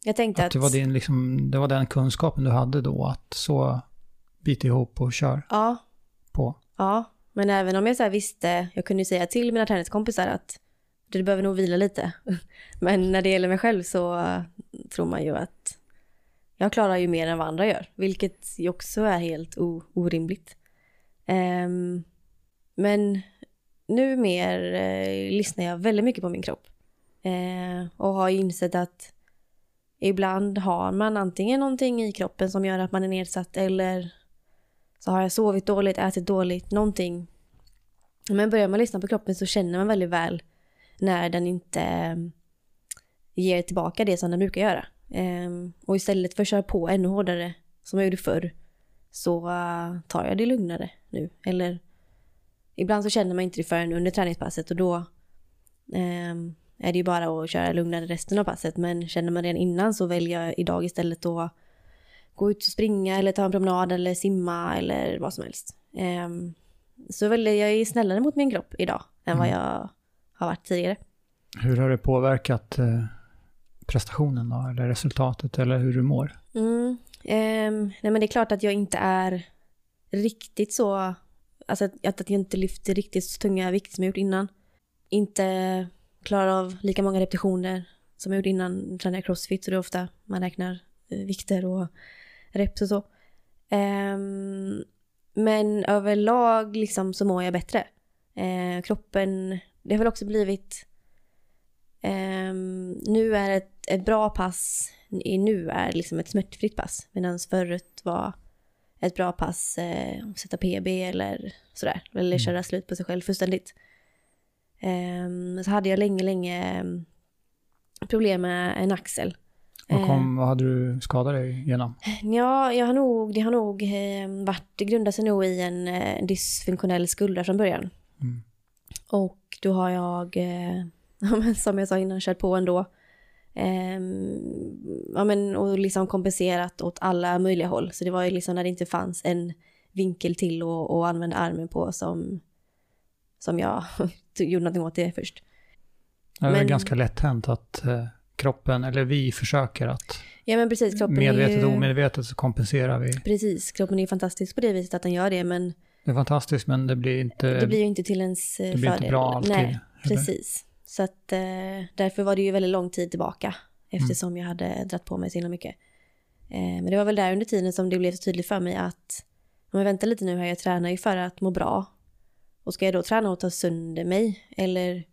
jag tänkte Att att... det var, din, liksom, det var den kunskapen du hade då, att så bit ihop och kör Ja, på. Ja, men även om jag så här visste, jag kunde säga till mina träningskompisar att du behöver nog vila lite. Men när det gäller mig själv så eh, tror man ju att jag klarar ju mer än vad andra gör, vilket ju också är helt orimligt. Um, men nu mer eh, lyssnar jag väldigt mycket på min kropp. Eh, och har insett att ibland har man antingen någonting i kroppen som gör att man är nedsatt eller så har jag sovit dåligt, ätit dåligt, någonting. Men börjar man lyssna på kroppen så känner man väldigt väl när den inte eh, ger tillbaka det som den brukar göra. Ehm, och istället för att köra på ännu hårdare som jag gjorde förr så eh, tar jag det lugnare nu. Eller ibland så känner man inte det förrän under träningspasset och då ehm, är det ju bara att köra lugnare resten av passet. Men känner man redan innan så väljer jag idag istället att gå ut och springa eller ta en promenad eller simma eller vad som helst. Ehm, så väljer jag är snällare mot min kropp idag än vad jag har varit tidigare. Hur har det påverkat eh, prestationen då, eller resultatet, eller hur du mår? Mm. ehm, nej men det är klart att jag inte är riktigt så, alltså att, att jag inte lyfter riktigt så tunga vikt som jag gjort innan. Inte klarar av lika många repetitioner som jag gjorde innan tränade jag crossfit så det är ofta man räknar eh, vikter och reps och så. Ehm, men överlag liksom så mår jag bättre. Eh, kroppen, det har väl också blivit Ehm, nu är ett, ett bra pass, i nu är liksom ett smärtfritt pass. Medan förut var ett bra pass eh, att sätta PB eller sådär. Eller köra slut på sig själv fullständigt. Ehm, så hade jag länge, länge ehm, problem med en axel. Vad, kom, vad hade du skadat dig genom? Ja, jag har nog, det har nog eh, varit, det grundar sig nog i en eh, dysfunktionell skuldra från början. Mm. Och då har jag, eh, som jag sa innan, kört på ändå. Ehm, ja, men, och liksom kompenserat åt alla möjliga håll. Så det var ju liksom när det inte fanns en vinkel till att att använda armen på som, som jag gjorde någonting åt det först. Det är Men- ganska lätt hänt att eh, kroppen, eller vi försöker att Ja men precis, kroppen medvetet och omedvetet så kompenserar vi. Precis, kroppen är ju fantastisk på det viset att den gör det men Det är fantastiskt men det blir inte, det blir ju inte till ens eh, det blir fördel. inte bra alltid. Nej, eller? precis. Så att eh, därför var det ju väldigt lång tid tillbaka eftersom jag hade dratt på mig så himla mycket. Eh, men det var väl där under tiden som det blev så tydligt för mig att om jag väntar lite nu här, jag tränar ju för att må bra. Och ska jag då träna och ta sönder mig? Eller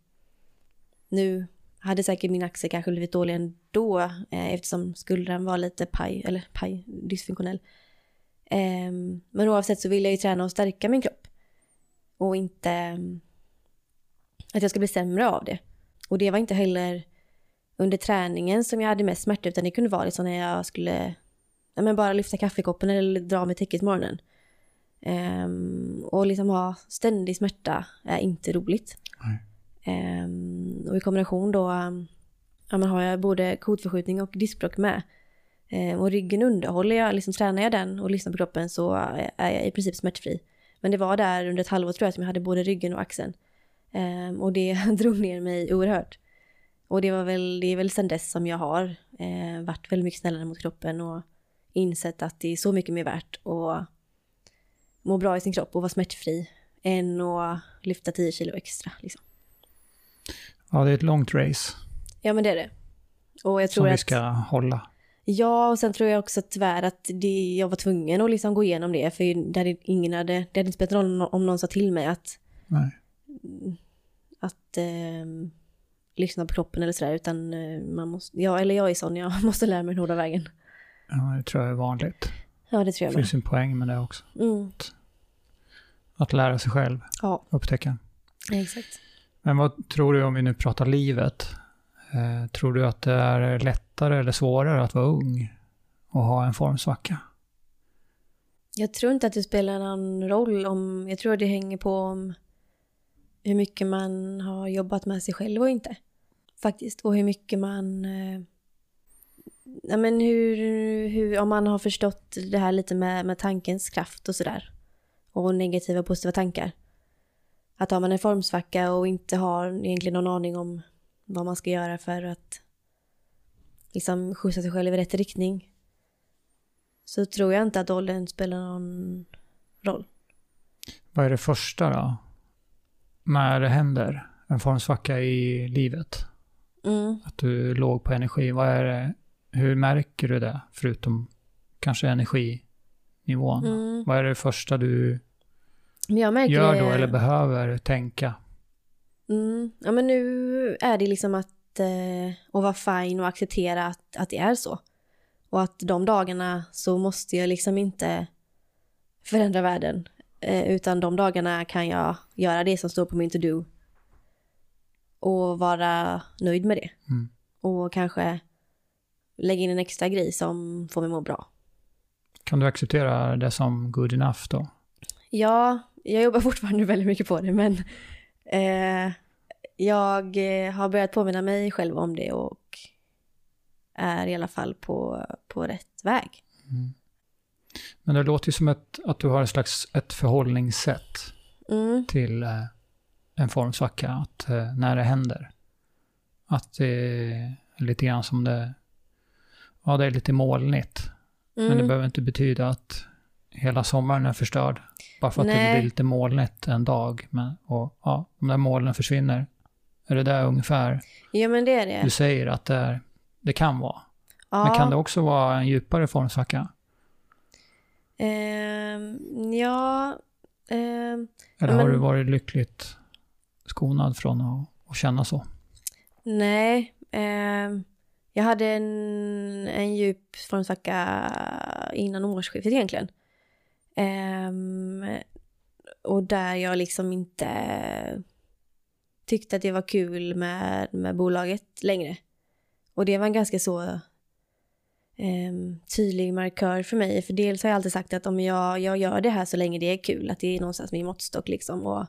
nu hade säkert min axel kanske blivit dålig ändå eh, eftersom skuldran var lite paj, eller paj, dysfunktionell. Ehm, men oavsett så vill jag ju träna och stärka min kropp. Och inte mm, att jag ska bli sämre av det. Och det var inte heller under träningen som jag hade mest smärta utan det kunde vara liksom när jag skulle ja, men bara lyfta kaffekoppen eller dra med täcket morgonen. Ehm, och liksom ha ständig smärta är inte roligt. Ehm, och i kombination då um, ja, men har jag både kotförskjutning och diskbråck med. Ehm, och ryggen underhåller jag, liksom tränar jag den och lyssnar på kroppen så är jag i princip smärtfri. Men det var där under ett halvår tror jag som jag hade både ryggen och axeln. Ehm, och det drog ner mig oerhört. Och det var väl, det är väl sedan dess som jag har eh, varit väldigt mycket snällare mot kroppen och insett att det är så mycket mer värt att må bra i sin kropp och vara smärtfri än att lyfta 10 kilo extra. Liksom. Ja, det är ett långt race Ja, men det är det. Och jag tror som vi ska hålla. Ja, och sen tror jag också tyvärr att det, jag var tvungen att liksom gå igenom det, för det hade, ingen hade, det hade inte spelat någon roll om någon sa till mig att, Nej. att eh, lyssna på kroppen eller sådär, utan eh, man måste, ja, eller jag är sån, jag måste lära mig den hårda vägen. Ja, det tror jag är vanligt. Ja, det tror Det jag med. finns en poäng med det också. Mm. Att lära sig själv, Ja, upptäcka. exakt. Men vad tror du om vi nu pratar livet? Eh, tror du att det är lättare eller svårare att vara ung och ha en formsvacka? Jag tror inte att det spelar någon roll om, jag tror att det hänger på om hur mycket man har jobbat med sig själv och inte. Faktiskt. Och hur mycket man, eh, ja men hur, hur, om man har förstått det här lite med, med tankens kraft och sådär. Och negativa och positiva tankar. Att har man en formsvacka och inte har egentligen någon aning om vad man ska göra för att liksom skjutsa sig själv i rätt riktning så tror jag inte att åldern spelar någon roll. Vad är det första då? När det händer en formsvacka i livet? Mm. Att du är låg på energi. Vad är det, hur märker du det? Förutom kanske energinivån. Mm. Vad är det första du gör det... då eller behöver tänka? Mm. Ja men nu är det liksom att, eh, vara fine och acceptera att, att det är så. Och att de dagarna så måste jag liksom inte förändra världen. Eh, utan de dagarna kan jag göra det som står på min to-do. Och vara nöjd med det. Mm. Och kanske lägga in en extra grej som får mig må bra. Kan du acceptera det som good enough då? Ja, jag jobbar fortfarande väldigt mycket på det men eh, jag eh, har börjat påminna mig själv om det och är i alla fall på, på rätt väg. Men det låter ju som ett, att du har ett slags ett förhållningssätt Mm, till eh, en formsvacka. Att eh, när det händer, att det är lite grann som det, ja det är lite molnigt. Men det mm, behöver inte betyda att hela sommaren är förstörd. Bara för att det Nej. blir lite molnigt en dag. Men, och ja, de där molnen försvinner. Är det där ungefär ja men det är det. du säger att det, är, det kan vara? Ja, Men kan det också vara en djupare formsvacka? ehm, ja, ehm, Eller har men- du varit lyckligt skonad från att, att känna så? nej. ehm, jag hade en, en djup formsvacka innan årsskiftet egentligen. Um, och där jag liksom inte tyckte att det var kul med, med bolaget längre. Och det var en ganska så um, tydlig markör för mig. För dels har jag alltid sagt att om jag, jag gör det här så länge det är kul, att det är någonstans min måttstock liksom. Och,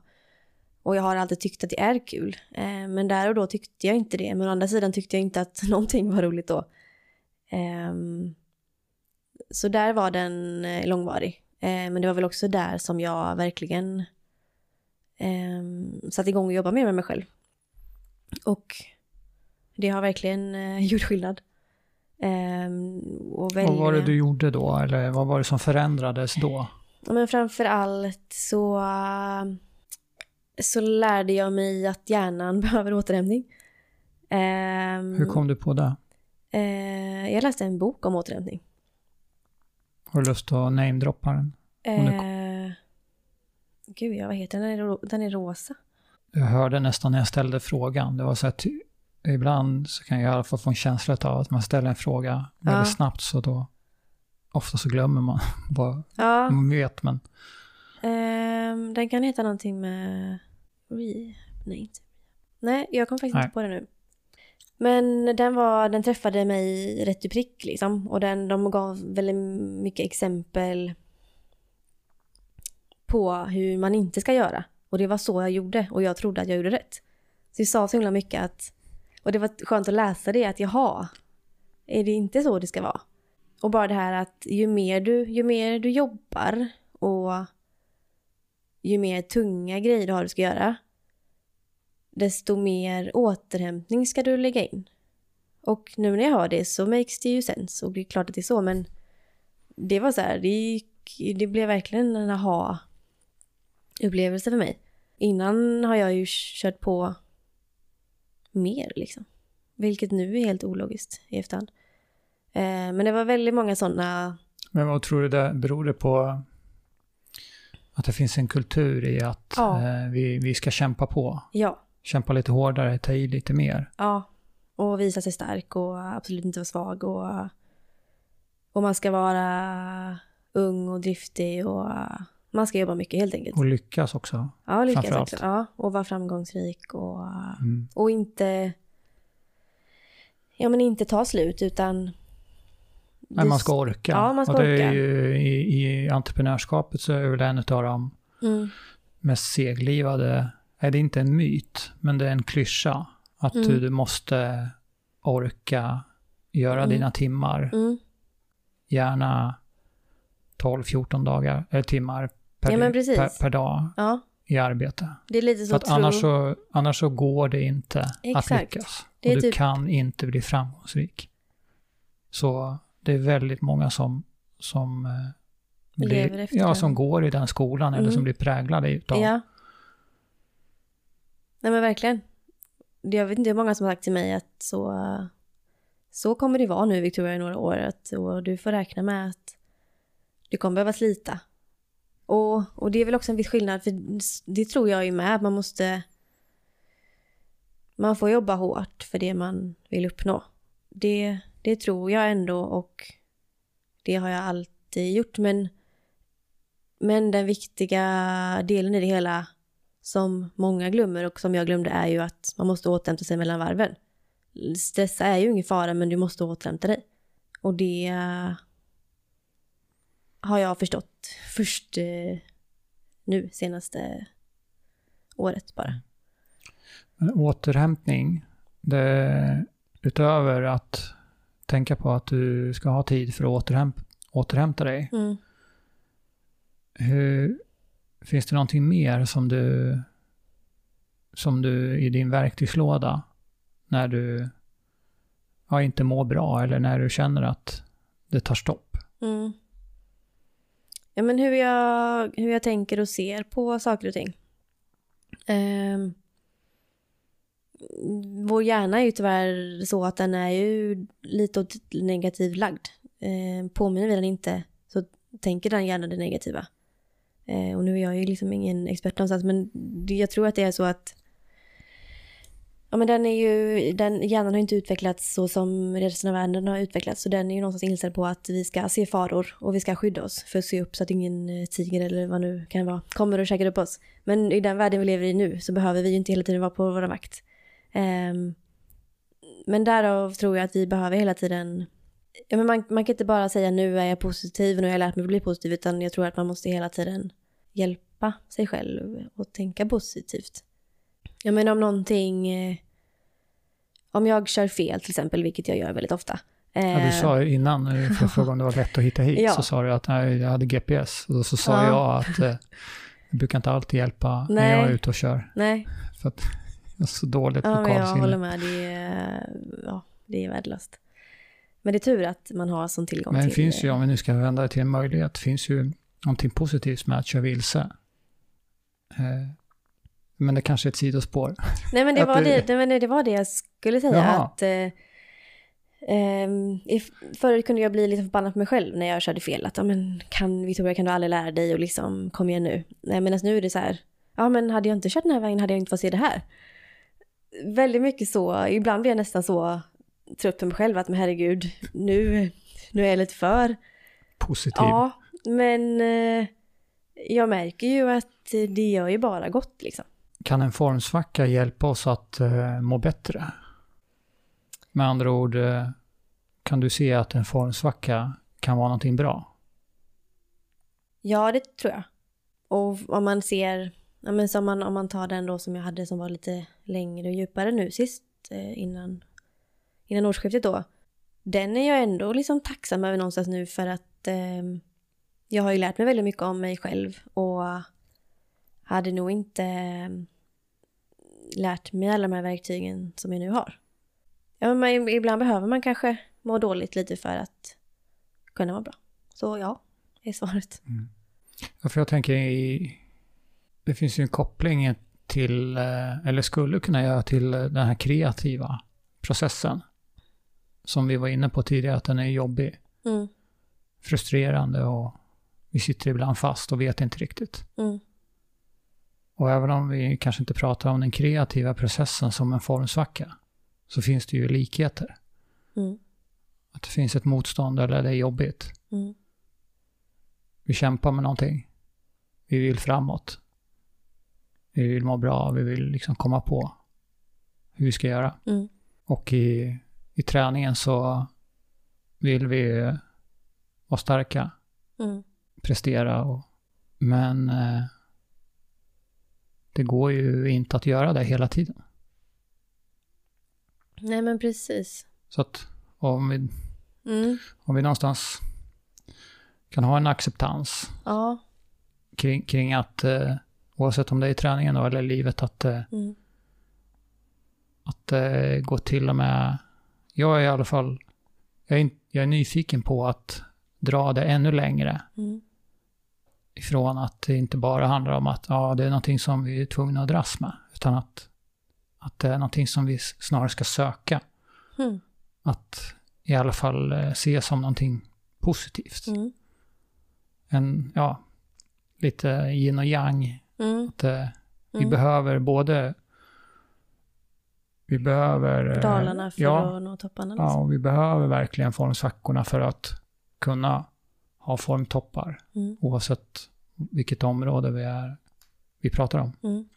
och jag har alltid tyckt att det är kul. Eh, men där och då tyckte jag inte det. Men å andra sidan tyckte jag inte att någonting var roligt då. Ehm, så där var den eh, långvarig. Eh, men det var väl också där som jag verkligen eh, satte igång och jobbade mer med mig själv. Och det har verkligen eh, gjort skillnad. Eh, och välja... Vad var det du gjorde då? Eller vad var det som förändrades då? Men framför allt så, så lärde jag mig att hjärnan behöver återhämtning. Ehm, Hur kom du på det? eh, jag läste en bok om återhämtning. Har du lust att namedroppa den? Eh, gud, ja, vad heter den? Den är, den är rosa. Jag hörde nästan när jag ställde frågan. Det var så att ibland så kan jag i alla fall få en känsla av att man ställer en fråga väldigt Ja. snabbt så då ofta så glömmer man vad Ja, man vet. Men ehm, den kan heta någonting med... Re... Nej, inte Nej, jag kommer faktiskt Nej. inte på det nu. Men den, var, den träffade mig rätt i prick liksom. Och den, de gav väldigt mycket exempel på hur man inte ska göra. Och det var så jag gjorde och jag trodde att jag gjorde rätt. Så det sa så himla mycket att... Och det var skönt att läsa det att jaha, är det inte så det ska vara? Och bara det här att ju mer du, ju mer du jobbar och ju mer tunga grejer du har du ska göra, desto mer återhämtning ska du lägga in. Och nu när jag hör det så makes det ju sense och det är klart att det är så men det var så här, det, gick, det blev verkligen en aha upplevelse för mig. Innan har jag ju kört på mer liksom. Vilket nu är helt ologiskt i efterhand. Eh, men det var väldigt många sådana... Men vad tror du det beror det på? Att det finns en kultur i att Ja. eh, vi, vi ska kämpa på. Ja, Kämpa lite hårdare, ta i lite mer. ja. Och visa sig stark och absolut inte vara svag och... Och man ska vara ung och driftig och... Man ska jobba mycket helt enkelt. Och lyckas också. Ja, lyckas också. Ja, och vara framgångsrik och... Mm. Och inte... Ja, men inte ta slut utan... Men man ska orka. Ja, man ska och det orka. är ju, i, I entreprenörskapet så är väl en av de Mm, mest seglivade, är det inte en myt, men det är en klyscha. Att Mm. du, du måste orka göra Mm. dina timmar, mm. gärna 12-14 dagar, eller timmar per, Ja, per, per dag Ja, i arbete. det är lite så För att tro... annars så, annars så går det inte att Exakt. lyckas. Det är och du typ- kan inte bli framgångsrik. Så det är väldigt många som, som, eh, blir, ja, som går i den skolan eller Mm. som blir präglade utav Ja. Nej men verkligen. Jag vet inte hur många som har sagt till mig att så, så kommer det vara nu Victoria i några år. Att, och du får räkna med att du kommer behöva slita. Och, och det är väl också en viss skillnad, för det tror jag ju med. Man måste... Man får jobba hårt för det man vill uppnå. Det, det tror jag ändå och det har jag alltid gjort. Men, men den viktiga delen i det hela som många glömmer och som jag glömde är ju att man måste återhämta sig mellan varven. Stressa är ju ingen fara men du måste återhämta dig. Och det eh, har jag förstått först eh, nu senaste året bara. Men återhämtning, det, utöver att tänka på att du ska ha tid för att återhäm, återhämta dig, Mm. hur, finns det någonting mer som du, som du i din verktygslåda, när du ja, inte mår bra eller när du känner att det tar stopp? Mm. Ja, men hur jag, hur jag tänker och ser på saker och ting. Eh, vår hjärna är ju tyvärr så att den är ju lite åt negativ lagd. Eh, påminner vi den inte så tänker den gärna det negativa. Eh, och nu är jag ju liksom ingen expert någonstans men jag tror att det är så att Ja men den är ju, den, hjärnan har inte utvecklats så som resten av världen har utvecklats. Så den är ju någonstans inställd på att vi ska se faror och vi ska skydda oss för att se upp så att ingen eh, tiger eller vad nu kan vara kommer och käkar upp oss. Men i den världen vi lever i nu så behöver vi ju inte hela tiden vara på vår vakt. Um, ehm, men därav tror jag att vi behöver hela tiden Ja, men man, man kan inte bara säga nu är jag positiv och nu har jag lärt mig att bli positiv utan jag tror att man måste hela tiden hjälpa sig själv och tänka positivt. Jag menar om någonting, eh, om jag kör fel till exempel, vilket jag gör väldigt ofta. Ja, du eh, sa ju innan, eh, för jag frågade om det var lätt att hitta hit, Ja. så sa du att nej, jag hade GPS. Och så sa Ja. jag att eh, det brukar inte alltid hjälpa när Nej. jag är ute och kör. Nej, För att jag har så dåligt ja, men jag lokalsinne. håller med. Det är, ja, det är värdelöst. Men det är tur att man har sån tillgång Men det till... finns ju, eh, om vi nu ska vända det till en möjlighet, finns ju någonting positivt med att köra vilse. Eh, Men det kanske är ett sidospår. Nej men det, var det- det, men det var det jag skulle säga. Jaha. Att, eh, ehm, förut kunde jag bli lite förbannad på mig själv när jag körde fel. Att, men, kan, Victoria, kan du aldrig lära dig och liksom, kom igen nu. Nej, men nu är det så här, ja men hade jag inte kört den här vägen hade jag inte fått se det här. Väldigt mycket så, ibland blir jag nästan så trött på mig själv att men herregud, nu, nu är jag lite för Positiv. Ja, men eh, jag märker ju att det gör ju bara gott liksom. Kan en formsvacka hjälpa oss att eh, må bättre? Med andra ord, eh, kan du se att en formsvacka kan vara någonting bra? Ja, det tror jag. Och om man ser, ja, men som man, om man tar den då som jag hade som var lite längre och djupare nu sist eh, innan, innan årsskiftet då. Den är jag ändå liksom tacksam över någonstans nu för att eh, jag har ju lärt mig väldigt mycket om mig själv och hade nog inte ehm, lärt mig alla de här verktygen som jag nu har. Ja, men man, ibland behöver man kanske må dåligt lite för att kunna vara bra. Så ja, är svaret. Mm. Ja, för jag tänker i, det finns ju en koppling till, eh, eller skulle kunna göra till den här kreativa processen. Som vi var inne på tidigare, att den är jobbig, Mm. frustrerande och vi sitter ibland fast och vet inte riktigt. Mm. Och även om vi kanske inte pratar om den kreativa processen som en formsvacka, så finns det ju likheter. Mm. Att det finns ett motstånd eller det är jobbigt. Mm. Vi kämpar med någonting. Vi vill framåt. Vi vill må bra, vi vill liksom komma på hur vi ska göra. Mm. Och i, i träningen så vill vi vara starka, Mm. prestera och, men eh, det går ju inte att göra det hela tiden. Nej men precis. Så att om vi, Mm. om vi någonstans kan ha en acceptans Ja. kring, kring att eh, oavsett om det är i träningen då, eller i livet att, eh, Mm. att går till och med, jag är i alla fall, jag är, jag är nyfiken på att dra det ännu längre Mm. ifrån att det inte bara handlar om att ja, det är någonting som vi är tvungna att dras med, utan att, att det är någonting som vi snarare ska söka. Mm. Att i alla fall eh, se som någonting positivt. Mm. En, ja, lite yin och yang. Mm. Att, eh, Vi Mm. behöver både, vi behöver... eh, Dalarna för ja, att nå topparna. Ja, Liksom. och vi behöver verkligen formsvackorna för att kunna ha formtoppar. Mm. Oavsett vilket område vi, är, vi pratar om. Mm.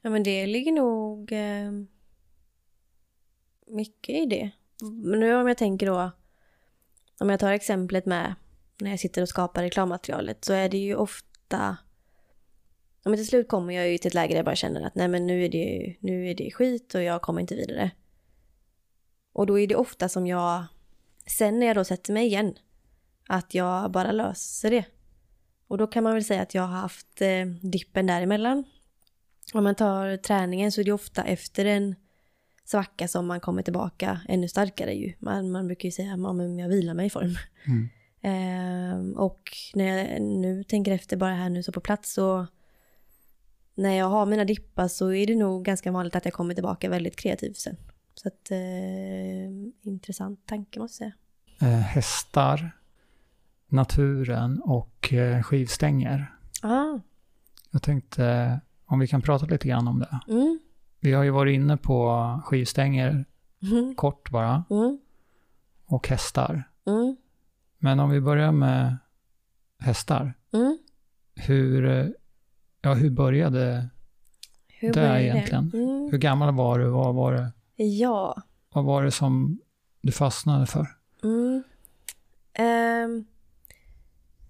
Ja men det ligger nog eh, mycket i det. Men nu om jag tänker då, om jag tar exemplet med när jag sitter och skapar reklammaterialet så är det ju ofta Ja, men till slut kommer jag ju till ett läge där jag bara känner att nej men nu är det, nu är det skit och jag kommer inte vidare. Och då är det ofta som jag, sen när jag då sätter mig igen, att jag bara löser det. Och då kan man väl säga att jag har haft eh, dippen däremellan. Om man tar träningen så är det ofta efter en svacka som man kommer tillbaka ännu starkare ju. Man, man brukar ju säga att jag vilar mig i form. Mm. Ehm, och när jag nu tänker efter bara här nu så på plats så när jag har mina dippar så är det nog ganska vanligt att jag kommer tillbaka väldigt kreativ sen. Så att eh, intressant tanke måste jag säga. Eh, hästar, naturen och eh, skivstänger. Ah, Jag tänkte eh, om vi kan prata lite grann om det. mm, Vi har ju varit inne på skivstänger mm, kort bara mm, och hästar. mm, Men om vi börjar med hästar. mm. Hur, eh, ja, hur började Hur det började egentligen? Mm. Hur gammal var du? Vad var det, Ja. vad var det som du fastnade för? Mm. Ehm,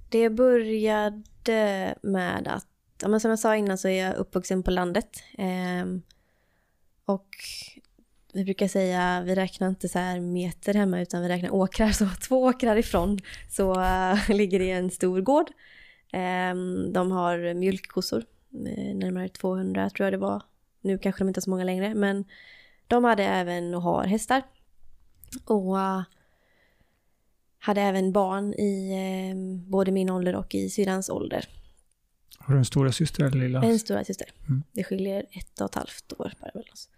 det började med att, ja, men som jag sa innan så är jag uppvuxen på landet. Ehm, och vi brukar säga, vi räknar inte så här meter hemma utan vi räknar åkrar. Så två åkrar ifrån så eh, ligger det en stor gård. Ehm, de har mjölkkossor, eh, närmare 200 tror jag det var. Nu kanske de inte är så många längre men de hade även och har hästar. Och eh, hade även barn i eh, både min ålder och i syrrans ålder. Har du en stora syster eller lilla? En stora syster. Mm. Det skiljer ett och ett halvt år bara mellan oss.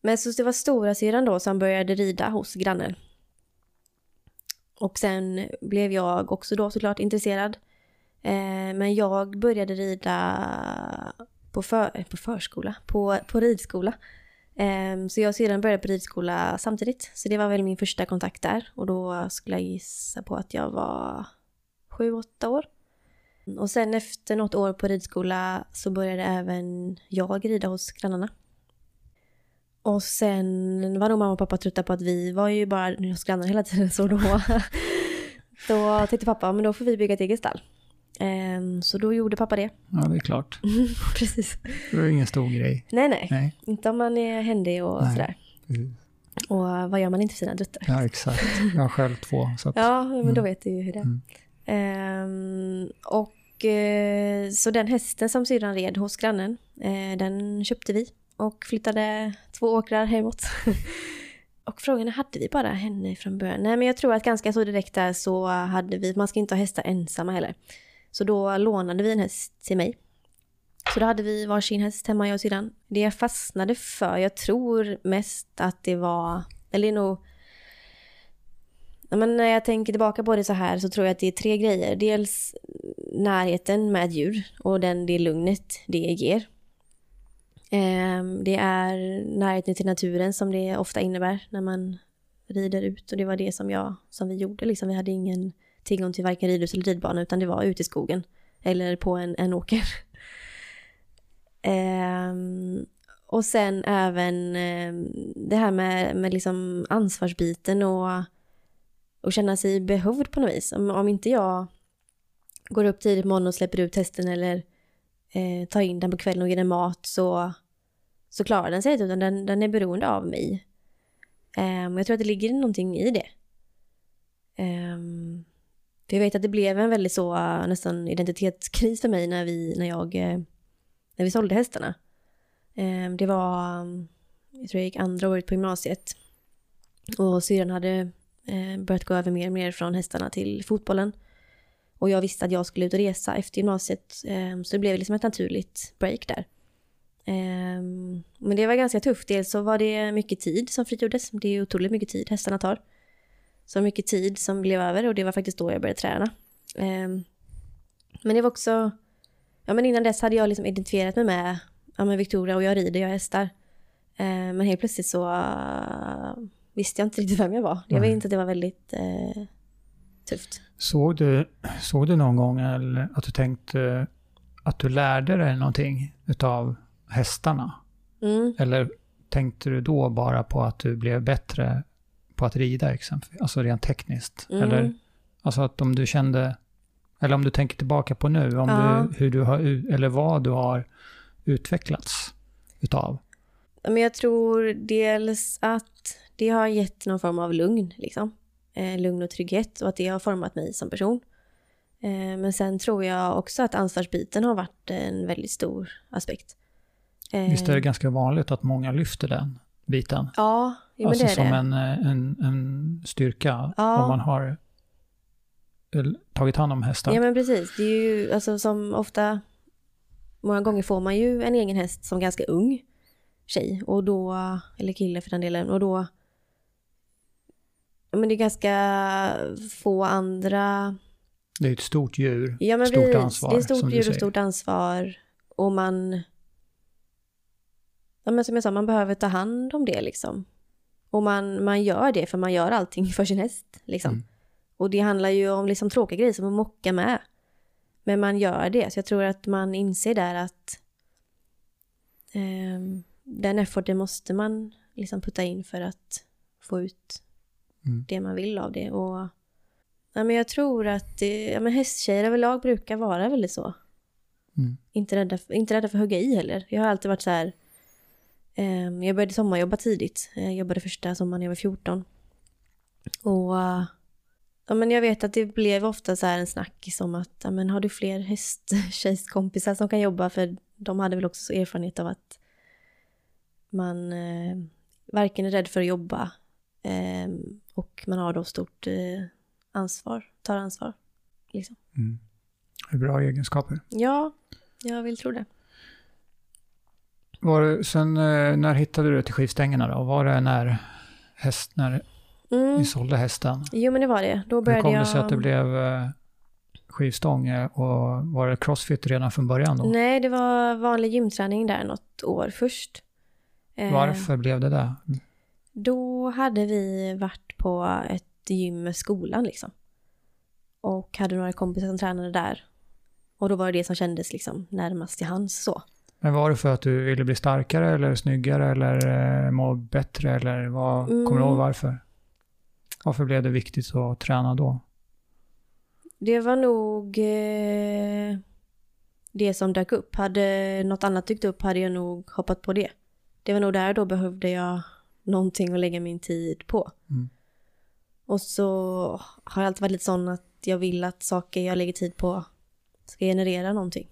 Men så det var stora syrran då som började rida hos grannen. Och sen blev jag också då såklart intresserad. Eh, men jag började rida på, för, på förskola, på, på ridskola. Eh, så jag och syrran började på ridskola samtidigt. Så det var väl min första kontakt där. Och då skulle jag gissa på att jag var sju, åtta år. Och sen efter något år på ridskola så började även jag rida hos grannarna. Och sen var nog mamma och pappa trötta på att vi var ju bara hos grannarna hela tiden så då, då tänkte pappa men då får vi bygga ett eget stall. Ehm, Så då gjorde pappa det. Ja, det är klart. Precis. Det är ingen stor grej. Nej, nej. Nej. Inte om man är händig och Nej. sådär. precis. Och vad gör man inte för sina druttar? Ja, exakt. Jag har själv två. Så att, Ja, men då Mm. vet du ju hur det är. Mm. Ehm, och eh, så den hästen som syrran red hos grannen, eh, den köpte vi och flyttade två åkrar hemåt. och frågan är, hade vi bara henne från början? Nej, men jag tror att ganska så direkt där så hade vi, man ska inte ha hästar ensamma heller. Så då lånade vi en häst till mig. Så då hade vi varsin häst hemma, jag och syrran. Det jag fastnade för, jag tror mest att det var, eller nog men när jag tänker tillbaka på det så här så tror jag att det är tre grejer. Dels närheten med djur och den, det lugnet det ger. Ehm, det är närheten till naturen som det ofta innebär när man rider ut och det var det som, jag, som vi gjorde. Liksom. Vi hade ingen tillgång till varken ridhus eller ridbana utan det var ute i skogen eller på en, en åker. Ehm, och sen även ehm, det här med, med liksom ansvarsbiten och och känna sig behövd på något vis. Om, om inte jag går upp tidigt på morgonen och släpper ut hästen eller eh, tar in den på kvällen och ger den mat så, så klarar den sig inte utan den, den är beroende av mig. Um, jag tror att det ligger någonting i det. Um, för jag vet att det blev en väldigt så eh, nästan identitetskris för mig när vi, när jag, eh, när vi sålde hästarna. Ehm, det var, eh, jag tror jag gick andra året på gymnasiet. Och syrran hade börjat gå över mer och mer från hästarna till fotbollen. Och jag visste att jag skulle ut och resa efter gymnasiet, ehm, så det blev liksom ett naturligt break där. Ehm, men det var ganska tufft. Dels så var det mycket tid som frigjordes. Det är otroligt mycket tid hästarna tar. Så mycket tid som blev över och det var faktiskt då jag började träna. Eh, men det var också... Ja men innan dess hade jag liksom identifierat mig med ja, men Victoria och jag rider, jag hästar. Eh, men helt plötsligt så visste jag inte riktigt vem jag var. Jag vet inte att det var väldigt eh, tufft. Såg du, såg du någon gång eller att du tänkte att du lärde dig någonting utav hästarna? Mm. Eller tänkte du då bara på att du blev bättre på att rida exempelvis? Alltså rent tekniskt? Mm. Eller alltså att om du kände, eller om du tänker tillbaka på nu, om ja. du, hur du har, eller vad du har utvecklats utav? Men jag tror dels att det har gett någon form av lugn, liksom. Eh, lugn och trygghet och att det har format mig som person. Eh, men sen tror jag också att ansvarsbiten har varit en väldigt stor aspekt. Eh, Visst är det ganska vanligt att många lyfter den biten? Ja, jo, alltså som. En, en, en styrka ja. om man har tagit hand om hästar. Ja men precis, det är ju alltså som ofta, många gånger får man ju en egen häst som ganska ung tjej och då, eller kille för den delen, och då men det är ganska få andra... Det är ett stort djur, ja, men stort vi, ansvar. Det är ett stort djur och stort ansvar. Och man... Ja, men som jag sa, man behöver ta hand om det liksom. Och man, man gör det, för man gör allting för sin häst. Liksom. Mm. Och det handlar ju om liksom tråkiga grejer som att mocka med. Men man gör det, så jag tror att man inser där att eh, den efforten måste man liksom putta in för att få ut mm. det man vill av det. Och, ja, men jag tror att det, ja, men hästtjejer överlag brukar vara väldigt så. Mm. Inte, rädda, inte rädda för att hugga i heller. Jag har alltid varit så här... Eh, jag började sommarjobba tidigt. Jag jobbade första sommaren jag var 14. Och... Ja, men jag vet att det blev ofta så här en snackis om att ja, men har du fler hästtjejskompisar som kan jobba? För de hade väl också erfarenhet av att man eh, varken är rädd för att jobba eh, och man har då stort eh, ansvar, tar ansvar. Liksom. Mm. Bra egenskaper. Ja, jag vill tro det. Var det, sen eh, när hittade du till skivstängerna då? Var det när, häst, när mm. ni sålde hästen? Jo men det var det. Då började Hur kom jag... det sig att det blev eh, skivstång och var det crossfit redan från början då? Nej, det var vanlig gymträning där något år först. Varför eh, blev det det? Då hade vi varit på ett gym med skolan liksom. Och hade några kompisar som tränade där. Och då var det det som kändes liksom närmast till hands så. Men var det för att du ville bli starkare eller snyggare eller eh, må bättre eller vad, mm. kommer du ihåg mm. varför? Varför blev det viktigt att träna då? Det var nog eh, det som dök upp. Hade något annat dykt upp hade jag nog hoppat på det. Det var nog där då behövde jag någonting att lägga min tid på. Mm. Och så har jag alltid varit lite sån att jag vill att saker jag lägger tid på ska generera någonting.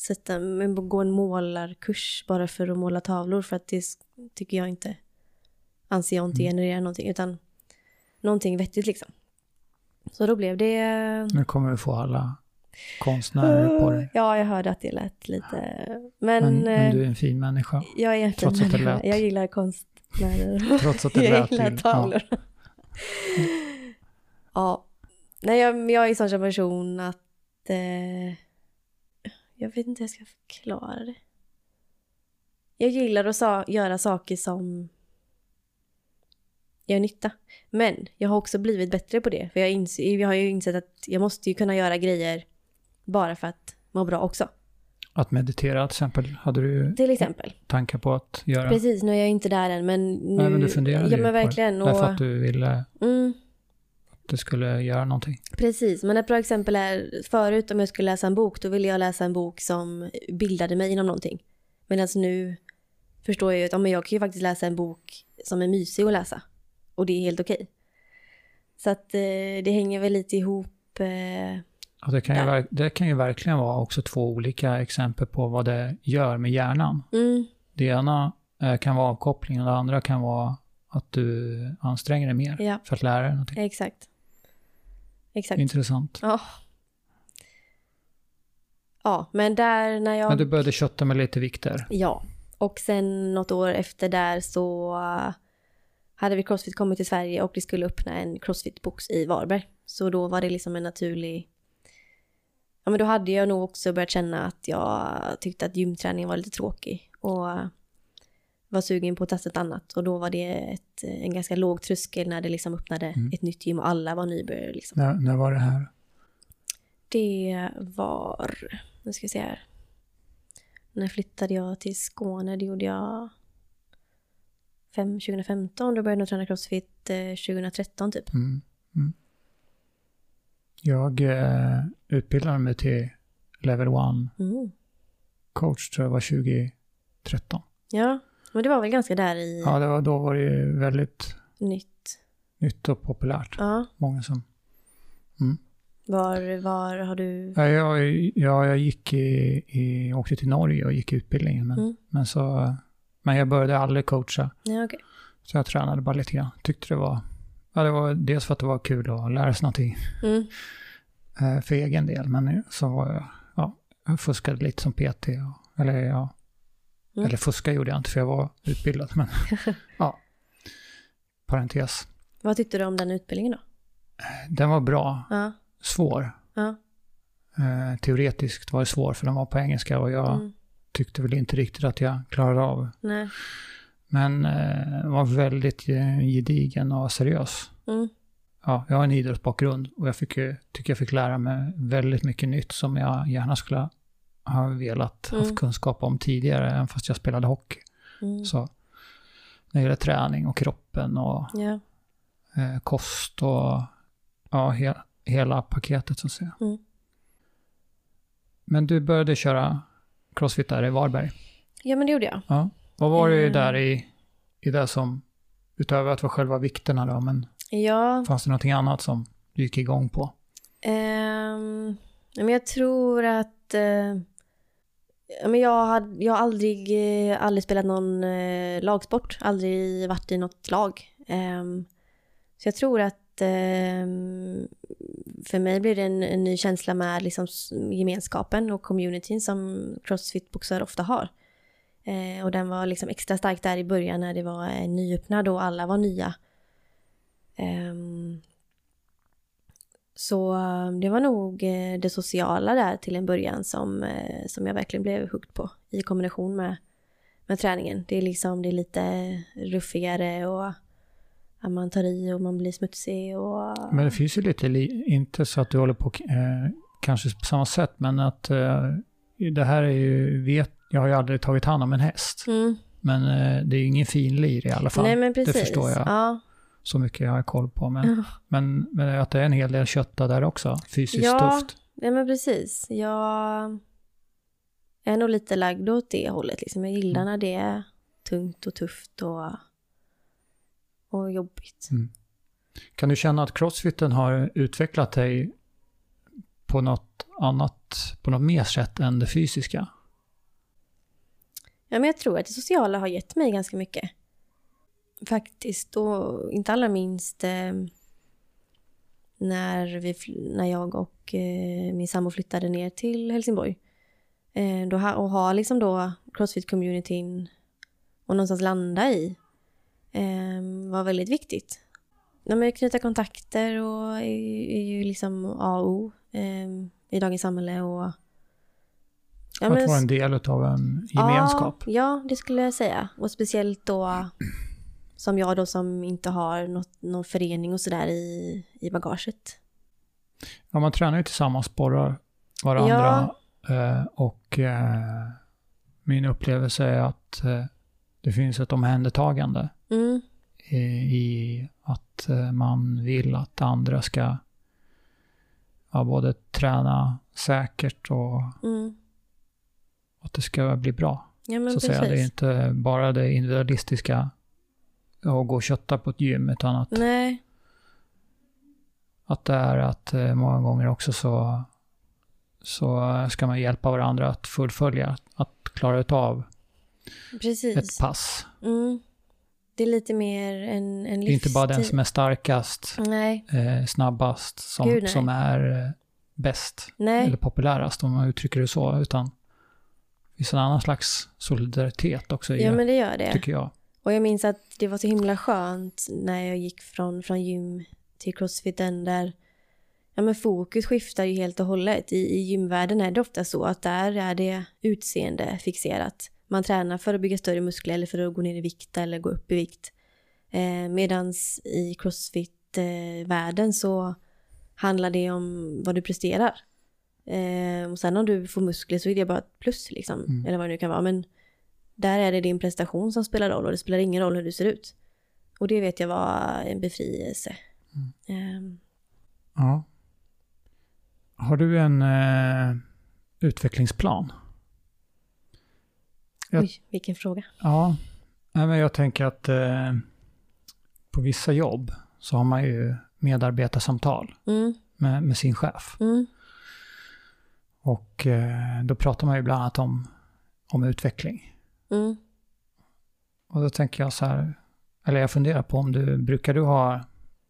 Sätta, gå en målarkurs bara för att måla tavlor för att det tycker jag inte, anser jag inte mm. genererar någonting utan någonting vettigt liksom. Så då blev det... Nu kommer vi få alla konstnärer på dig. Ja, jag hörde att det lät lite... Men, Men, men eh, du är en fin människa. jag är en fin trots att det människa. lät- Jag gillar konstnärer. Trots att det jag lät gillar till. tavlor. Ja. Nej, jag, men jag är en sån person att... Eh, jag vet inte hur jag ska förklara det. Jag gillar att sa, göra saker som gör nytta. Men jag har också blivit bättre på det. För jag, ins- jag har ju insett att jag måste ju kunna göra grejer bara för att må bra också. Att meditera till exempel, hade du Till exempel. tankar på att göra? Precis, nu är jag inte där än men nu... Nej, men du funderade Ja ju men på det. verkligen. Därför Och, att du ville mm, det skulle göra någonting. precis, men ett bra exempel är förut om jag skulle läsa en bok då ville jag läsa en bok som bildade mig inom någonting. Medan nu förstår jag ju att ja, men jag kan ju faktiskt läsa en bok som är mysig att läsa. Och det är helt okej. Så att eh, det hänger väl lite ihop. Eh, Ja, det, kan ju, Där. det kan ju verkligen vara också två olika exempel på vad det gör med hjärnan. mm, Det ena eh, kan vara avkoppling och det andra kan vara att du anstränger dig mer ja, för att lära dig någonting. exakt. Exakt. Intressant. Ja. Ja, men där när jag... Men du började kötta med lite vikter. Ja, och sen något år efter där så uh, hade vi Crossfit kommit till Sverige och det skulle öppna en Crossfit-box i Varberg. Så då var det liksom en naturlig... Ja men då hade jag nog också börjat känna att jag tyckte att gymträningen var lite tråkig och var sugen på att testa ett annat. Och då var det ett, en ganska låg tröskel när det liksom öppnade Mm. ett nytt gym och alla var nybörjare liksom. När, när var det här? Det var, nu ska vi se här. När flyttade jag till Skåne? Det gjorde jag fem, 2015. Då började jag träna crossfit eh, 2013 typ. Mm. Mm. Jag eh, utbildade mig till level 1 Mm. coach tror jag var 2013. Ja, men det var väl ganska där i Ja, det var, då var det ju väldigt nytt. nytt och populärt. Ja, Många som... var, var har du... Ja, jag, ja, jag gick i, i, åkte till Norge och gick utbildningen. Men, Mm. men, så, men jag började aldrig coacha. Ja, okej. Så jag tränade bara lite grann. Tyckte det var... Ja, det var dels för att det var kul att lära sig någonting Mm. eh, för egen del. Men så var jag... Ja, jag fuskade lite som PT. Och, eller ja... Mm. Eller fuska gjorde jag inte för jag var utbildad. Men ja. Parentes. Vad tyckte du om den utbildningen då? Den var bra. Ja, Svår. ja. Eh, teoretiskt var det svår för den var på engelska och jag Mm. tyckte väl inte riktigt att jag klarade av. Nej. Men eh, var väldigt eh, gedigen och seriös. Mm. Ja, jag har en idrottsbakgrund och jag fick, tycker jag fick lära mig väldigt mycket nytt som jag gärna skulle ha velat Mm. haft kunskap om tidigare, även fast jag spelade hockey. Mm. Så när det gäller träning och kroppen och Ja. eh, kost och ja, he, hela paketet så att säga. Mm. Men du började köra crossfit där i Varberg. ja, men det gjorde jag. Ja. Vad var det Eh. där i, i det som, utöver att det var själva vikterna då, men Ja, fanns det någonting annat som du gick igång på? Men jag tror att... ja, men jag, hade, jag har aldrig, eh, aldrig spelat någon eh, lagsport, aldrig varit i något lag. Ehm, så jag tror att ehm, för mig blir det en, en ny känsla med liksom, gemenskapen och communityn som crossfitboxare ofta har. Eh, och den var liksom extra stark där i början när det var en nyöppnad och alla var nya. Ehm, så eh, det var nog eh, det sociala där till en början som, eh, som jag verkligen blev hooked på i kombination med, med träningen. Det är liksom det är lite ruffigare och att man tar i och man blir smutsig och... Men det finns ju lite, li- inte så att du håller på eh, kanske på samma sätt, men att eh, det här är ju, vet, jag har ju aldrig tagit hand om en häst, Mm. men eh, det är ju ingen fin lir i alla fall. Nej men precis. förstår jag. Ja. Så mycket jag har koll på. Men, Ja. men, men att det är en hel del kötta där också, fysiskt Ja. tufft. Nej men precis. Jag är nog lite lagd åt det hållet. Liksom. Jag gillar när det är tungt och tufft och, och jobbigt. Kan du känna att crossfiten har utvecklat dig på något annat, på något mer sätt än det fysiska? Ja, men jag tror att det sociala har gett mig ganska mycket. Faktiskt, och inte allra minst eh, när, vi, när jag och eh, min sambo flyttade ner till Helsingborg. Eh, då, och ha liksom då Crossfit-communityn och någonstans landa i eh, var väldigt viktigt. Ja, men knyta kontakter och är, är ju liksom A och O eh, i dagens samhälle. Och, ja, att men, vara en del av en gemenskap. Ja, ja, det skulle jag säga. Och speciellt då som jag då som inte har något, någon förening och sådär i, i bagaget. Ja, man tränar ju tillsammans, sporrar varandra. Ja. Eh, och eh, min upplevelse är att eh, det finns ett omhändertagande mm. i, i, att man vill att andra ska ja, både träna säkert och mm. att det ska bli bra. Ja, så att säga. Det är inte bara det individualistiska att gå och kötta på ett gym, utan att, Nej. att det är att eh, många gånger också så, så ska man hjälpa varandra att fullfölja, att klara av Precis. ett pass. Mm. Det är lite mer en, en livsstil. Det är inte bara den som är starkast. Eh, snabbast, som, Gud, som är eh, bäst nej. eller populärast om man uttrycker det så, utan det finns en annan slags solidaritet också i ja, men det, gör det. tycker jag. Och jag minns att det var så himla skönt när jag gick från, från gym till crossfiten där ja, men fokus skiftar ju helt och hållet. I, I gymvärlden är det ofta så att där är det utseende fixerat. Man tränar för att bygga större muskler eller för att gå ner i vikt eller gå upp i vikt. Eh, Medan i crossfit-världen så handlar det om vad du presterar. Eh, och sen om du får muskler så är det bara ett plus liksom. Mm. Eller vad det nu kan vara. Men där är det din prestation som spelar roll och det spelar ingen roll hur du ser ut. Och det vet jag var en befrielse. Mm. Um. Ja. Har du en eh, utvecklingsplan? Jag, Oj, vilken fråga. Ja, men jag tänker att eh, på vissa jobb så har man ju medarbetarsamtal mm. med, med, sin chef. Mm. Och eh, då pratar man ju bland annat om, om utveckling. Mm. Och då tänker jag så här, eller jag funderar på om du, brukar du ha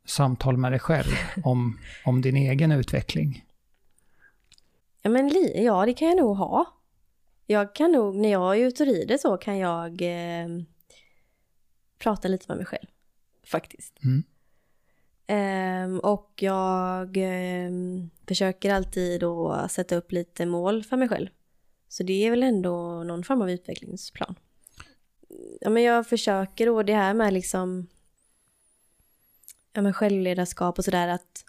samtal med dig själv om, om din egen utveckling? Ja, men ja, det kan jag nog ha. Jag kan nog, när jag är ute och rider så kan jag eh, prata lite med mig själv. Faktiskt. Mm. Eh, och jag eh, försöker alltid att sätta upp lite mål för mig själv. Så det är väl ändå någon form av utvecklingsplan. Ja, men jag försöker och det här med liksom ja, men självledarskap och sådär att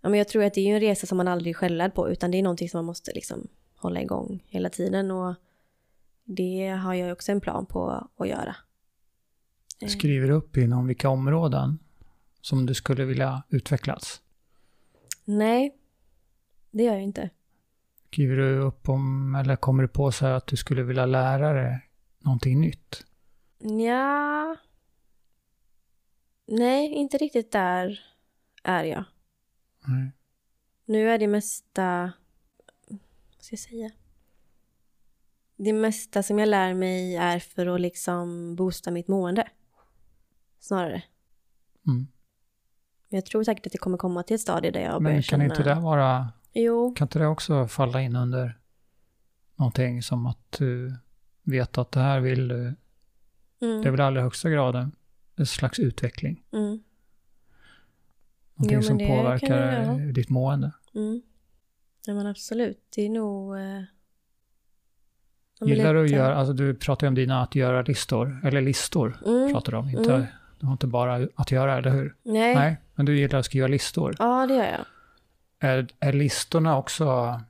ja, men jag tror att det är en resa som man aldrig är självlärd på utan det är någonting som man måste liksom hålla igång hela tiden och det har jag också en plan på att göra. Eh. Skriver du upp inom vilka områden som du skulle vilja utvecklas? Nej, det gör jag inte. Skriver du upp om, eller kommer du på så att du skulle vilja lära dig någonting nytt? Ja. Nej, inte riktigt där är jag. Nej. Nu är det mesta, vad ska jag säga? Det mesta som jag lär mig är för att liksom boosta mitt mående. Snarare. Mm. Jag tror säkert att det kommer komma till ett stadie där jag Men börjar känna... Men kan inte det vara Jo. Kan inte det också falla in under någonting som att du vet att det här vill du? Mm. Det är väl i allra högsta grad en slags utveckling. Mm. Någonting jo, som påverkar ditt mående. Mm. Ja men absolut, det är nog... Eh, Gillar du att göra, alltså du pratar ju om dina att göra-listor, eller listor mm. pratar du om, inte, mm. du har inte bara att göra, eller hur? Nej. Nej. Men du gillar att skriva listor? Ja, det gör jag. Är, är listorna också...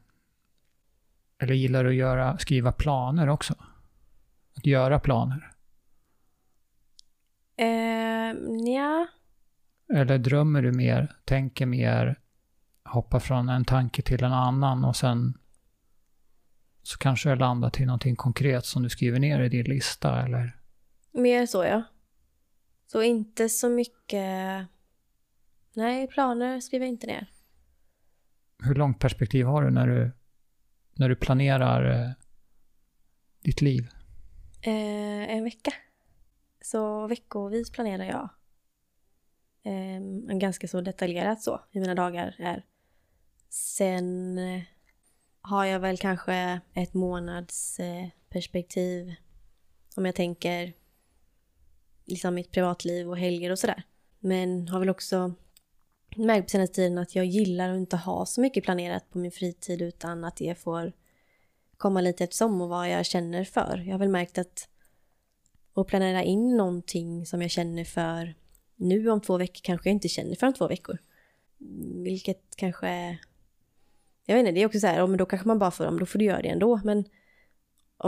Eller gillar du att göra, skriva planer också? Att göra planer? Eh, ja. Eller drömmer du mer, tänker mer, hoppar från en tanke till en annan och sen så kanske det landar till någonting konkret som du skriver ner i din lista eller? Mer så ja. Så inte så mycket... Nej, planer skriver jag inte ner hur långt perspektiv har du när du, när du planerar eh, ditt liv? Eh, en vecka. Så veckovis planerar jag. Eh, ganska så detaljerat så, hur mina dagar är. Sen eh, har jag väl kanske ett månadsperspektiv eh, om jag tänker liksom mitt privatliv och helger och sådär. Men har väl också märkt på senaste tiden att jag gillar att inte ha så mycket planerat på min fritid utan att det får komma lite eftersom och vad jag känner för. Jag har väl märkt att att planera in någonting som jag känner för nu om två veckor kanske jag inte känner för om två veckor. Vilket kanske... Jag vet inte, det är också så här, ja, men då kanske man bara får, då får du göra det ändå. Men,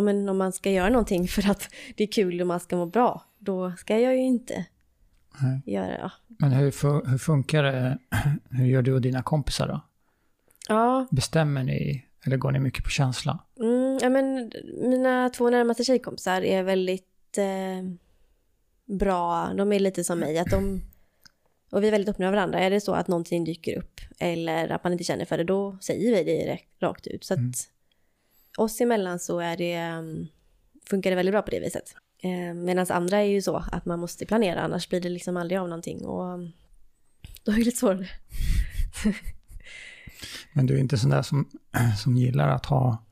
men om man ska göra någonting för att det är kul och man ska må bra, då ska jag ju inte Nej. göra. Men hur, hur funkar det? Hur gör du och dina kompisar då? Ja. Bestämmer ni, eller går ni mycket på känsla? Mm, ja, men mina två närmaste tjejkompisar är väldigt eh, bra. De är lite som mig, att de... Och vi är väldigt öppna med varandra. Är det så att någonting dyker upp eller att man inte känner för det, då säger vi det rakt ut. Så att mm. oss emellan så är det, mm, funkar det väldigt bra på det viset. Eh, Medan andra är ju så att man måste planera, annars blir det liksom aldrig av någonting. Och då är det lite svårare. Men du är inte sån där som, som gillar att ha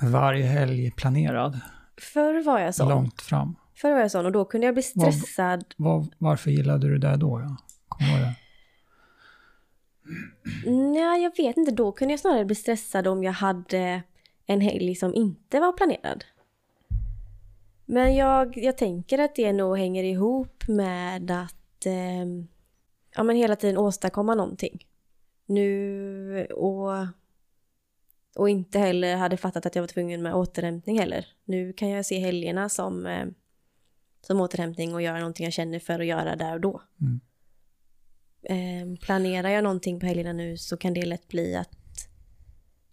varje helg planerad? Förr var jag sån. Långt fram? Förr var jag sån och då kunde jag bli stressad. Var, var, varför gillade du det då? Ja? Kommer det? Nej, jag vet inte. Då kunde jag snarare bli stressad om jag hade en helg som inte var planerad. Men jag, jag tänker att det nog hänger ihop med att eh, ja, men hela tiden åstadkomma någonting. Nu och, och inte heller hade fattat att jag var tvungen med återhämtning heller. Nu kan jag se helgerna som, eh, som återhämtning och göra någonting jag känner för att göra där och då. Mm. Eh, planerar jag någonting på helgerna nu så kan det lätt bli att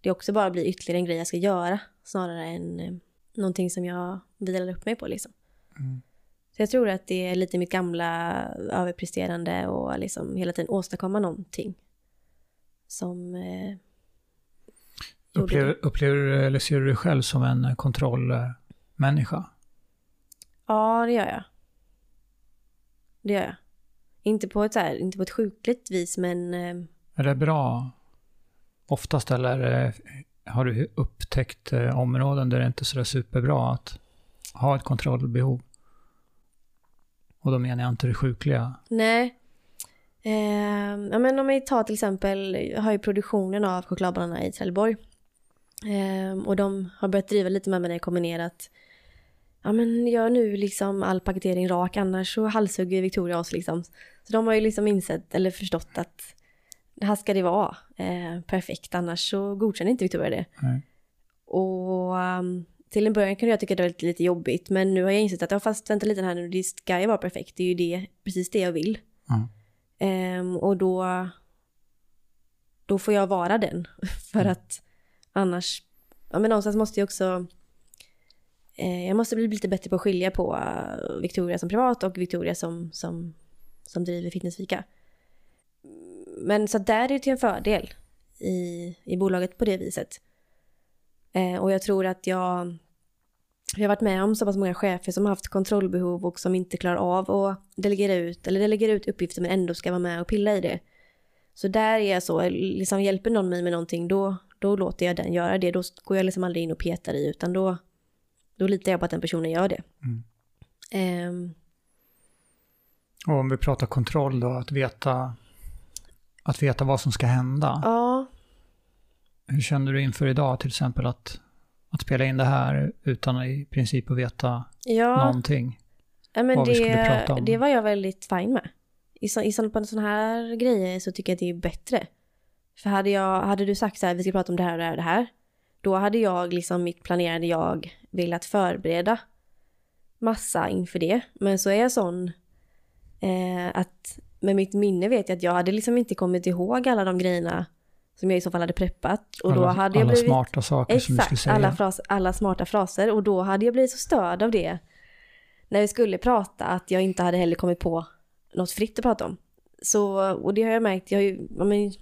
det också bara blir ytterligare en grej jag ska göra snarare än eh, någonting som jag vilar upp mig på liksom. Mm. Så jag tror att det är lite mitt gamla överpresterande och liksom hela tiden åstadkomma någonting. Som eh, upplever, upplever du, eller ser du dig själv som en kontrollmänniska? Ja, det gör jag. Det gör jag. Inte på ett, så här, inte på ett sjukligt vis, men... Eh, är det bra oftast, eller har du upptäckt eh, områden där det inte är så superbra att ha ett kontrollbehov? Och då menar jag inte det sjukliga. Nej. Eh, ja, men om vi tar till exempel, jag har ju produktionen av chokladbollarna i Trelleborg. Eh, och de har börjat driva lite med mig när jag kommer ner att ja men gör nu liksom all paketering rak annars så halshugger Victoria oss liksom. Så de har ju liksom insett eller förstått att här ska det vara eh, perfekt, annars så godkänner inte Victoria det. Mm. Och um, till en början kunde jag tycka det var lite, lite jobbigt, men nu har jag insett att, ja fast vänta lite här nu, det ska ju vara perfekt, det är ju det, precis det jag vill. Mm. Um, och då, då får jag vara den, för mm. att annars, ja men någonstans måste jag också, eh, jag måste bli lite bättre på att skilja på uh, Victoria som privat och Victoria som, som, som driver Fitnessfika men så där är det till en fördel i, i bolaget på det viset. Eh, och jag tror att jag, jag har varit med om så pass många chefer som har haft kontrollbehov och som inte klarar av att delegera ut, eller delegera ut uppgifter men ändå ska vara med och pilla i det. Så där är jag så, liksom hjälper någon mig med någonting då, då låter jag den göra det. Då går jag liksom aldrig in och petar i utan då, då litar jag på att den personen gör det. Mm. Um, och om vi pratar kontroll då, att veta att veta vad som ska hända. Ja. Hur kände du inför idag till exempel att, att spela in det här utan i princip att veta ja. någonting? Ja, men vad det, vi skulle prata om? Det var jag väldigt fin med. I, så, i så, på sådana här grejer så tycker jag att det är bättre. För hade, jag, hade du sagt så här, vi ska prata om det här och det här och det här. Då hade jag liksom mitt planerade jag velat förbereda massa inför det. Men så är jag sån eh, att med mitt minne vet jag att jag hade liksom inte kommit ihåg alla de grejerna som jag i så fall hade preppat. Och alla, då hade jag blivit, smarta saker exakt, som du skulle säga. Alla, fras, alla smarta fraser. Och då hade jag blivit så störd av det när vi skulle prata att jag inte hade heller kommit på något fritt att prata om. Så, och det har jag märkt, jag har ju men,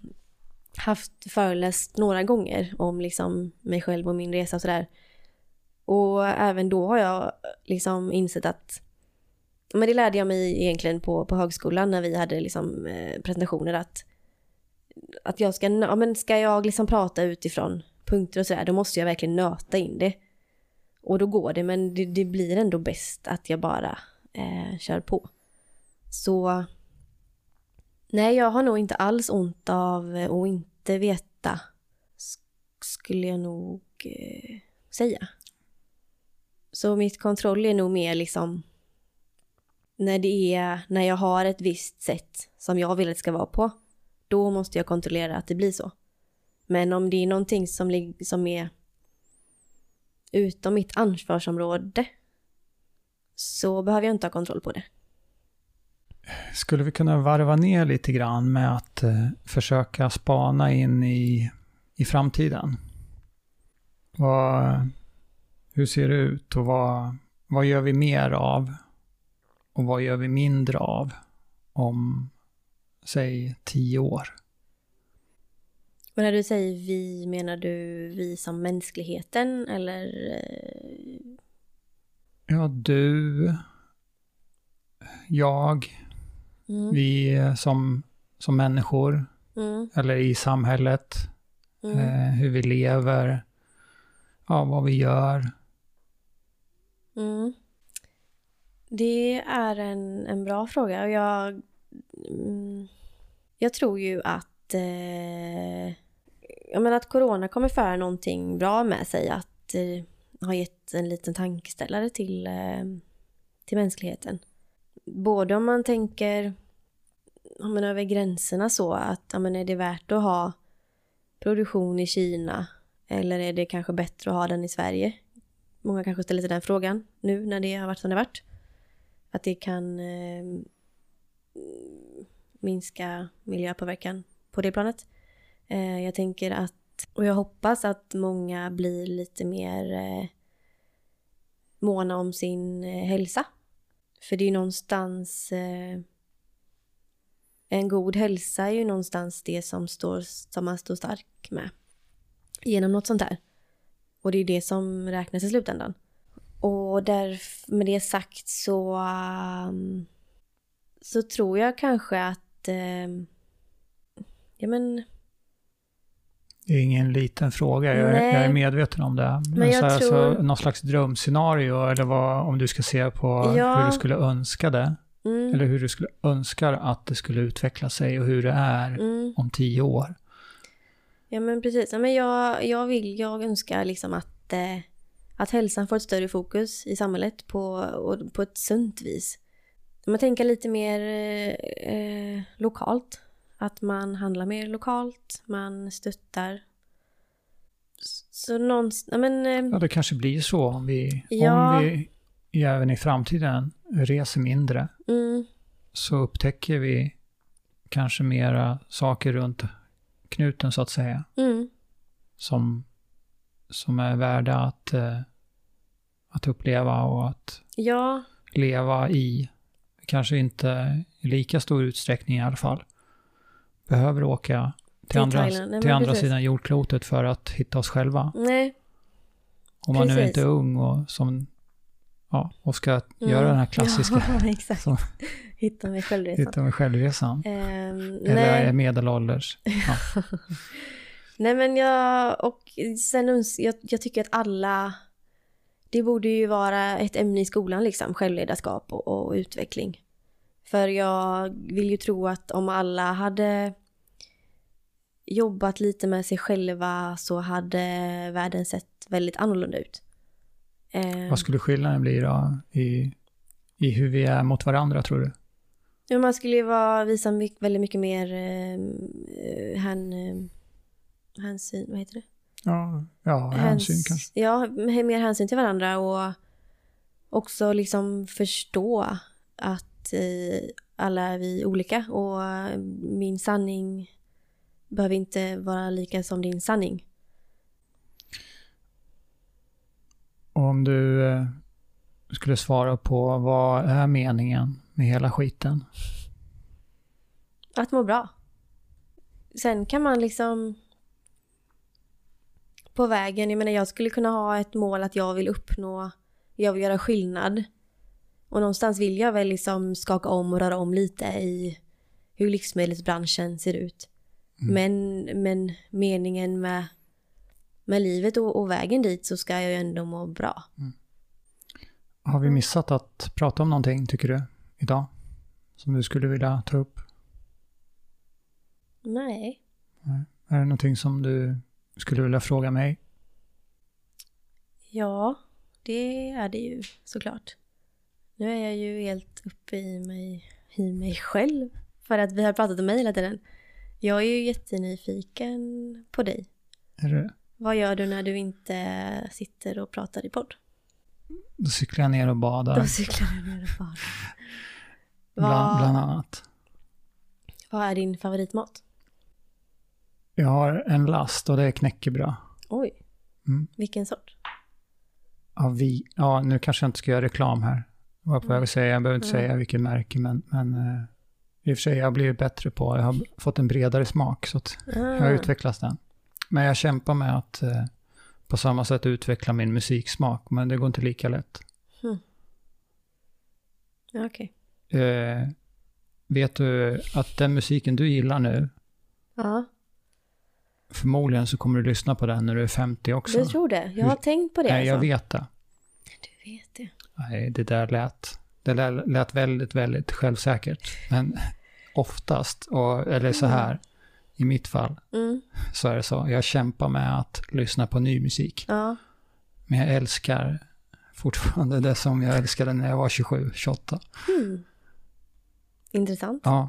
haft föreläst några gånger om liksom mig själv och min resa och sådär. Och även då har jag liksom insett att men det lärde jag mig egentligen på, på högskolan när vi hade liksom, eh, presentationer att, att jag ska, ja, men ska jag liksom prata utifrån punkter och sådär, då måste jag verkligen nöta in det. Och då går det, men det, det blir ändå bäst att jag bara eh, kör på. Så nej, jag har nog inte alls ont av eh, att inte veta, skulle jag nog eh, säga. Så mitt kontroll är nog mer liksom när det är, när jag har ett visst sätt som jag vill att det ska vara på, då måste jag kontrollera att det blir så. Men om det är någonting som, som är utom mitt ansvarsområde så behöver jag inte ha kontroll på det. Skulle vi kunna varva ner lite grann med att eh, försöka spana in i, i framtiden? Vad, hur ser det ut och vad, vad gör vi mer av? Och vad gör vi mindre av om, säg, tio år? Och när du säger vi, menar du vi som mänskligheten eller? Eh? Ja, du, jag, mm. vi som, som människor, mm. eller i samhället, mm. eh, hur vi lever, ja, vad vi gör. Det är en, en bra fråga och jag, mm, jag tror ju att eh, jag menar att corona kommer föra någonting bra med sig. Att eh, ha gett en liten tankeställare till, eh, till mänskligheten. Både om man tänker om man över gränserna så att men är det värt att ha produktion i Kina eller är det kanske bättre att ha den i Sverige? Många kanske ställer sig den frågan nu när det har varit som det har varit. Att det kan eh, minska miljöpåverkan på det planet. Eh, jag tänker att, och jag hoppas att många blir lite mer eh, måna om sin eh, hälsa. För det är ju någonstans eh, en god hälsa är ju någonstans det som, står, som man står stark med genom något sånt här. Och det är det som räknas i slutändan. Och där, med det sagt så, um, så tror jag kanske att, um, ja men... Det är ingen liten fråga, jag, jag är medveten om det. Men, men så här, tror... så, någon slags drömscenario, eller vad, om du ska se på ja. hur du skulle önska det. Mm. Eller hur du skulle önska att det skulle utveckla sig och hur det är mm. om tio år. Ja men precis, ja, men jag, jag vill, jag önskar liksom att eh, att hälsan får ett större fokus i samhället på, och på ett sunt vis. Man tänker lite mer eh, lokalt. Att man handlar mer lokalt, man stöttar. Så någonstans, men... Eh, ja, det kanske blir så om vi, ja. om vi även i framtiden reser mindre. Mm. Så upptäcker vi kanske mera saker runt knuten så att säga. Mm. Som, som är värda att eh, att uppleva och att ja. leva i. Kanske inte i lika stor utsträckning i alla fall. Behöver åka till, till andra, Nej, till andra sidan jordklotet för att hitta oss själva. Nej. Om man precis. nu inte är ung och som ja, och ska mm. göra den här klassiska. Ja, exakt. Som, hitta mig självresan. Hitta mig självresan. Um, Eller nej. är medelålders. Ja. nej men jag, och sen jag, jag tycker att alla det borde ju vara ett ämne i skolan liksom, självledarskap och, och, utveckling. För jag vill ju tro att om alla hade jobbat lite med sig själva så hade världen sett väldigt annorlunda ut. Eh, Vad skulle skillnaden bli då i, i hur vi är mot varandra tror du? Ja, man skulle ju vara, visa väldigt mycket mer eh, eh hän, eh, hänsyn, vad heter det? Ja, ja hänsyn Häns, kanske. Ja, mer hänsyn till varandra och också liksom förstå att eh, alla är vi olika och min sanning behöver inte vara lika som din sanning. Om du eh, skulle svara på vad är meningen med hela skiten? Att må bra. Sen kan man liksom på vägen. Jag menar jag skulle kunna ha ett mål att jag vill uppnå, jag vill göra skillnad. Och någonstans vill jag väl liksom skaka om och röra om lite i hur livsmedelsbranschen ser ut. Mm. Men, men meningen med, med livet och, och vägen dit så ska jag ju ändå må bra. Har vi missat att prata om någonting, tycker du, idag? Som du skulle vilja ta upp? Nej. Är det någonting som du skulle vilja fråga mig? Ja, det är det ju såklart. Nu är jag ju helt uppe i mig, i mig själv. För att vi har pratat om mig hela tiden. Jag är ju jättenyfiken på dig. Är det, Vad gör du när du inte sitter och pratar i podd? då cyklar jag ner och badar, Då cyklar du ner och badar. bland, bland annat. vad är din favoritmat? Jag har en last och det är knäckebröd. Oj, Mm. vilken sort? Ja, vi, ja, nu kanske jag inte ska göra reklam här. Jag var på väg att säga, jag behöver inte Mm. säga vilket märke, men, men eh, i och för sig, jag har blivit bättre på, jag har fått en bredare smak, så att Ah, jag har utveckllat den. Men jag kämpar med att eh, på samma sätt utveckla min musiksmak, men det går inte lika lätt. ja, Okej. Eh, vet du att den musiken du gillar nu, Ja, förmodligen så kommer du lyssna på den när du är 50 också. du tror det? Jag har tänkt på det Nej, jag alltså. vet det. Du vet det. Nej, det där lät, det lät, lät väldigt, väldigt självsäkert. Men oftast, och, eller så här, i mitt fall, Mm, så är det så. Jag kämpar med att lyssna på ny musik. ja. Men jag älskar fortfarande det som jag älskade när jag var 27, 28. Hmm. Intressant. Ja.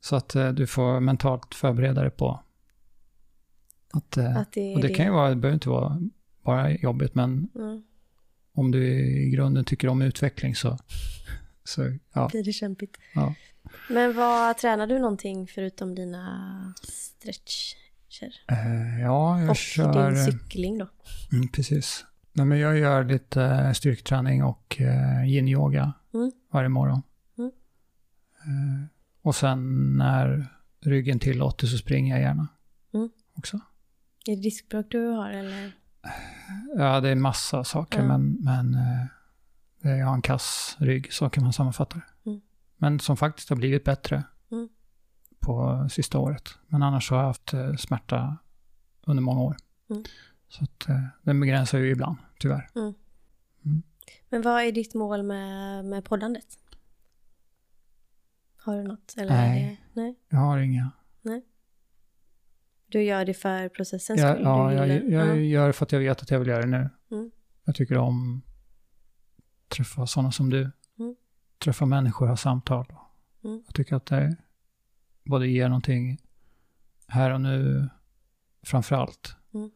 Så att eh, du får mentalt förbereda dig på att... Eh, Att det och det kan ju vara, det behöver inte vara bara jobbigt, men Mm. om du i grunden tycker om utveckling så... så ja. blir det kämpigt. Ja. Men vad tränar du någonting förutom dina stretcher? Eh, ja, jag Och kör... din cykling då? Mm, precis. Nej, men jag gör lite eh, styrketräning och eh, yin-yoga Mm. varje morgon. Mm. Eh, och sen när ryggen tillåter så springer jag gärna Mm. också. Är det diskbråck du har eller? Ja, det är massa saker, Ja. men, men eh, jag har en kass rygg, så kan man sammanfatta det. Mm. Men som faktiskt har blivit bättre Mm. på sista året. Men annars har jag haft eh, smärta under många år. Mm. Så att, eh, den begränsar ju ibland, tyvärr. Men vad är ditt mål med, med poddandet? Har du något? Eller Nej. Det, nej. Jag har inga... Du gör det för processens skull? ja, du jag, jag ja. gör det för att jag vet att jag vill göra det nu. Mm. Jag tycker om att träffa sådana som du. Mm. Träffa människor, ha samtal. Mm. Jag tycker att det både ger någonting här och nu, framför allt, Mm.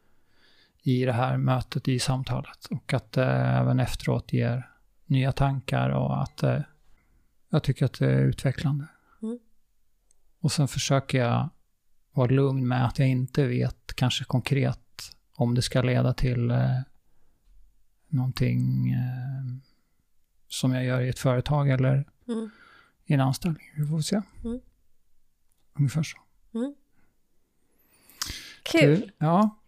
i det här mötet, i samtalet. Och att det även efteråt ger nya tankar och att eh, jag tycker att det är utvecklande. Mm. Och sen försöker jag vara lugn med att jag inte vet kanske konkret om det ska leda till eh, någonting eh, som jag gör i ett företag eller Mm. i en anställning. Vi får se. Mm. Ungefär så. Kul! Du, ja.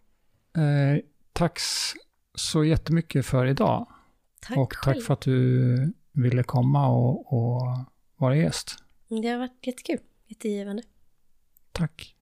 Eh, tack så jättemycket för idag. Tack och själv. tack för att du ville komma och, och vara gäst. Det har varit jättekul. Jättegivande. Tack.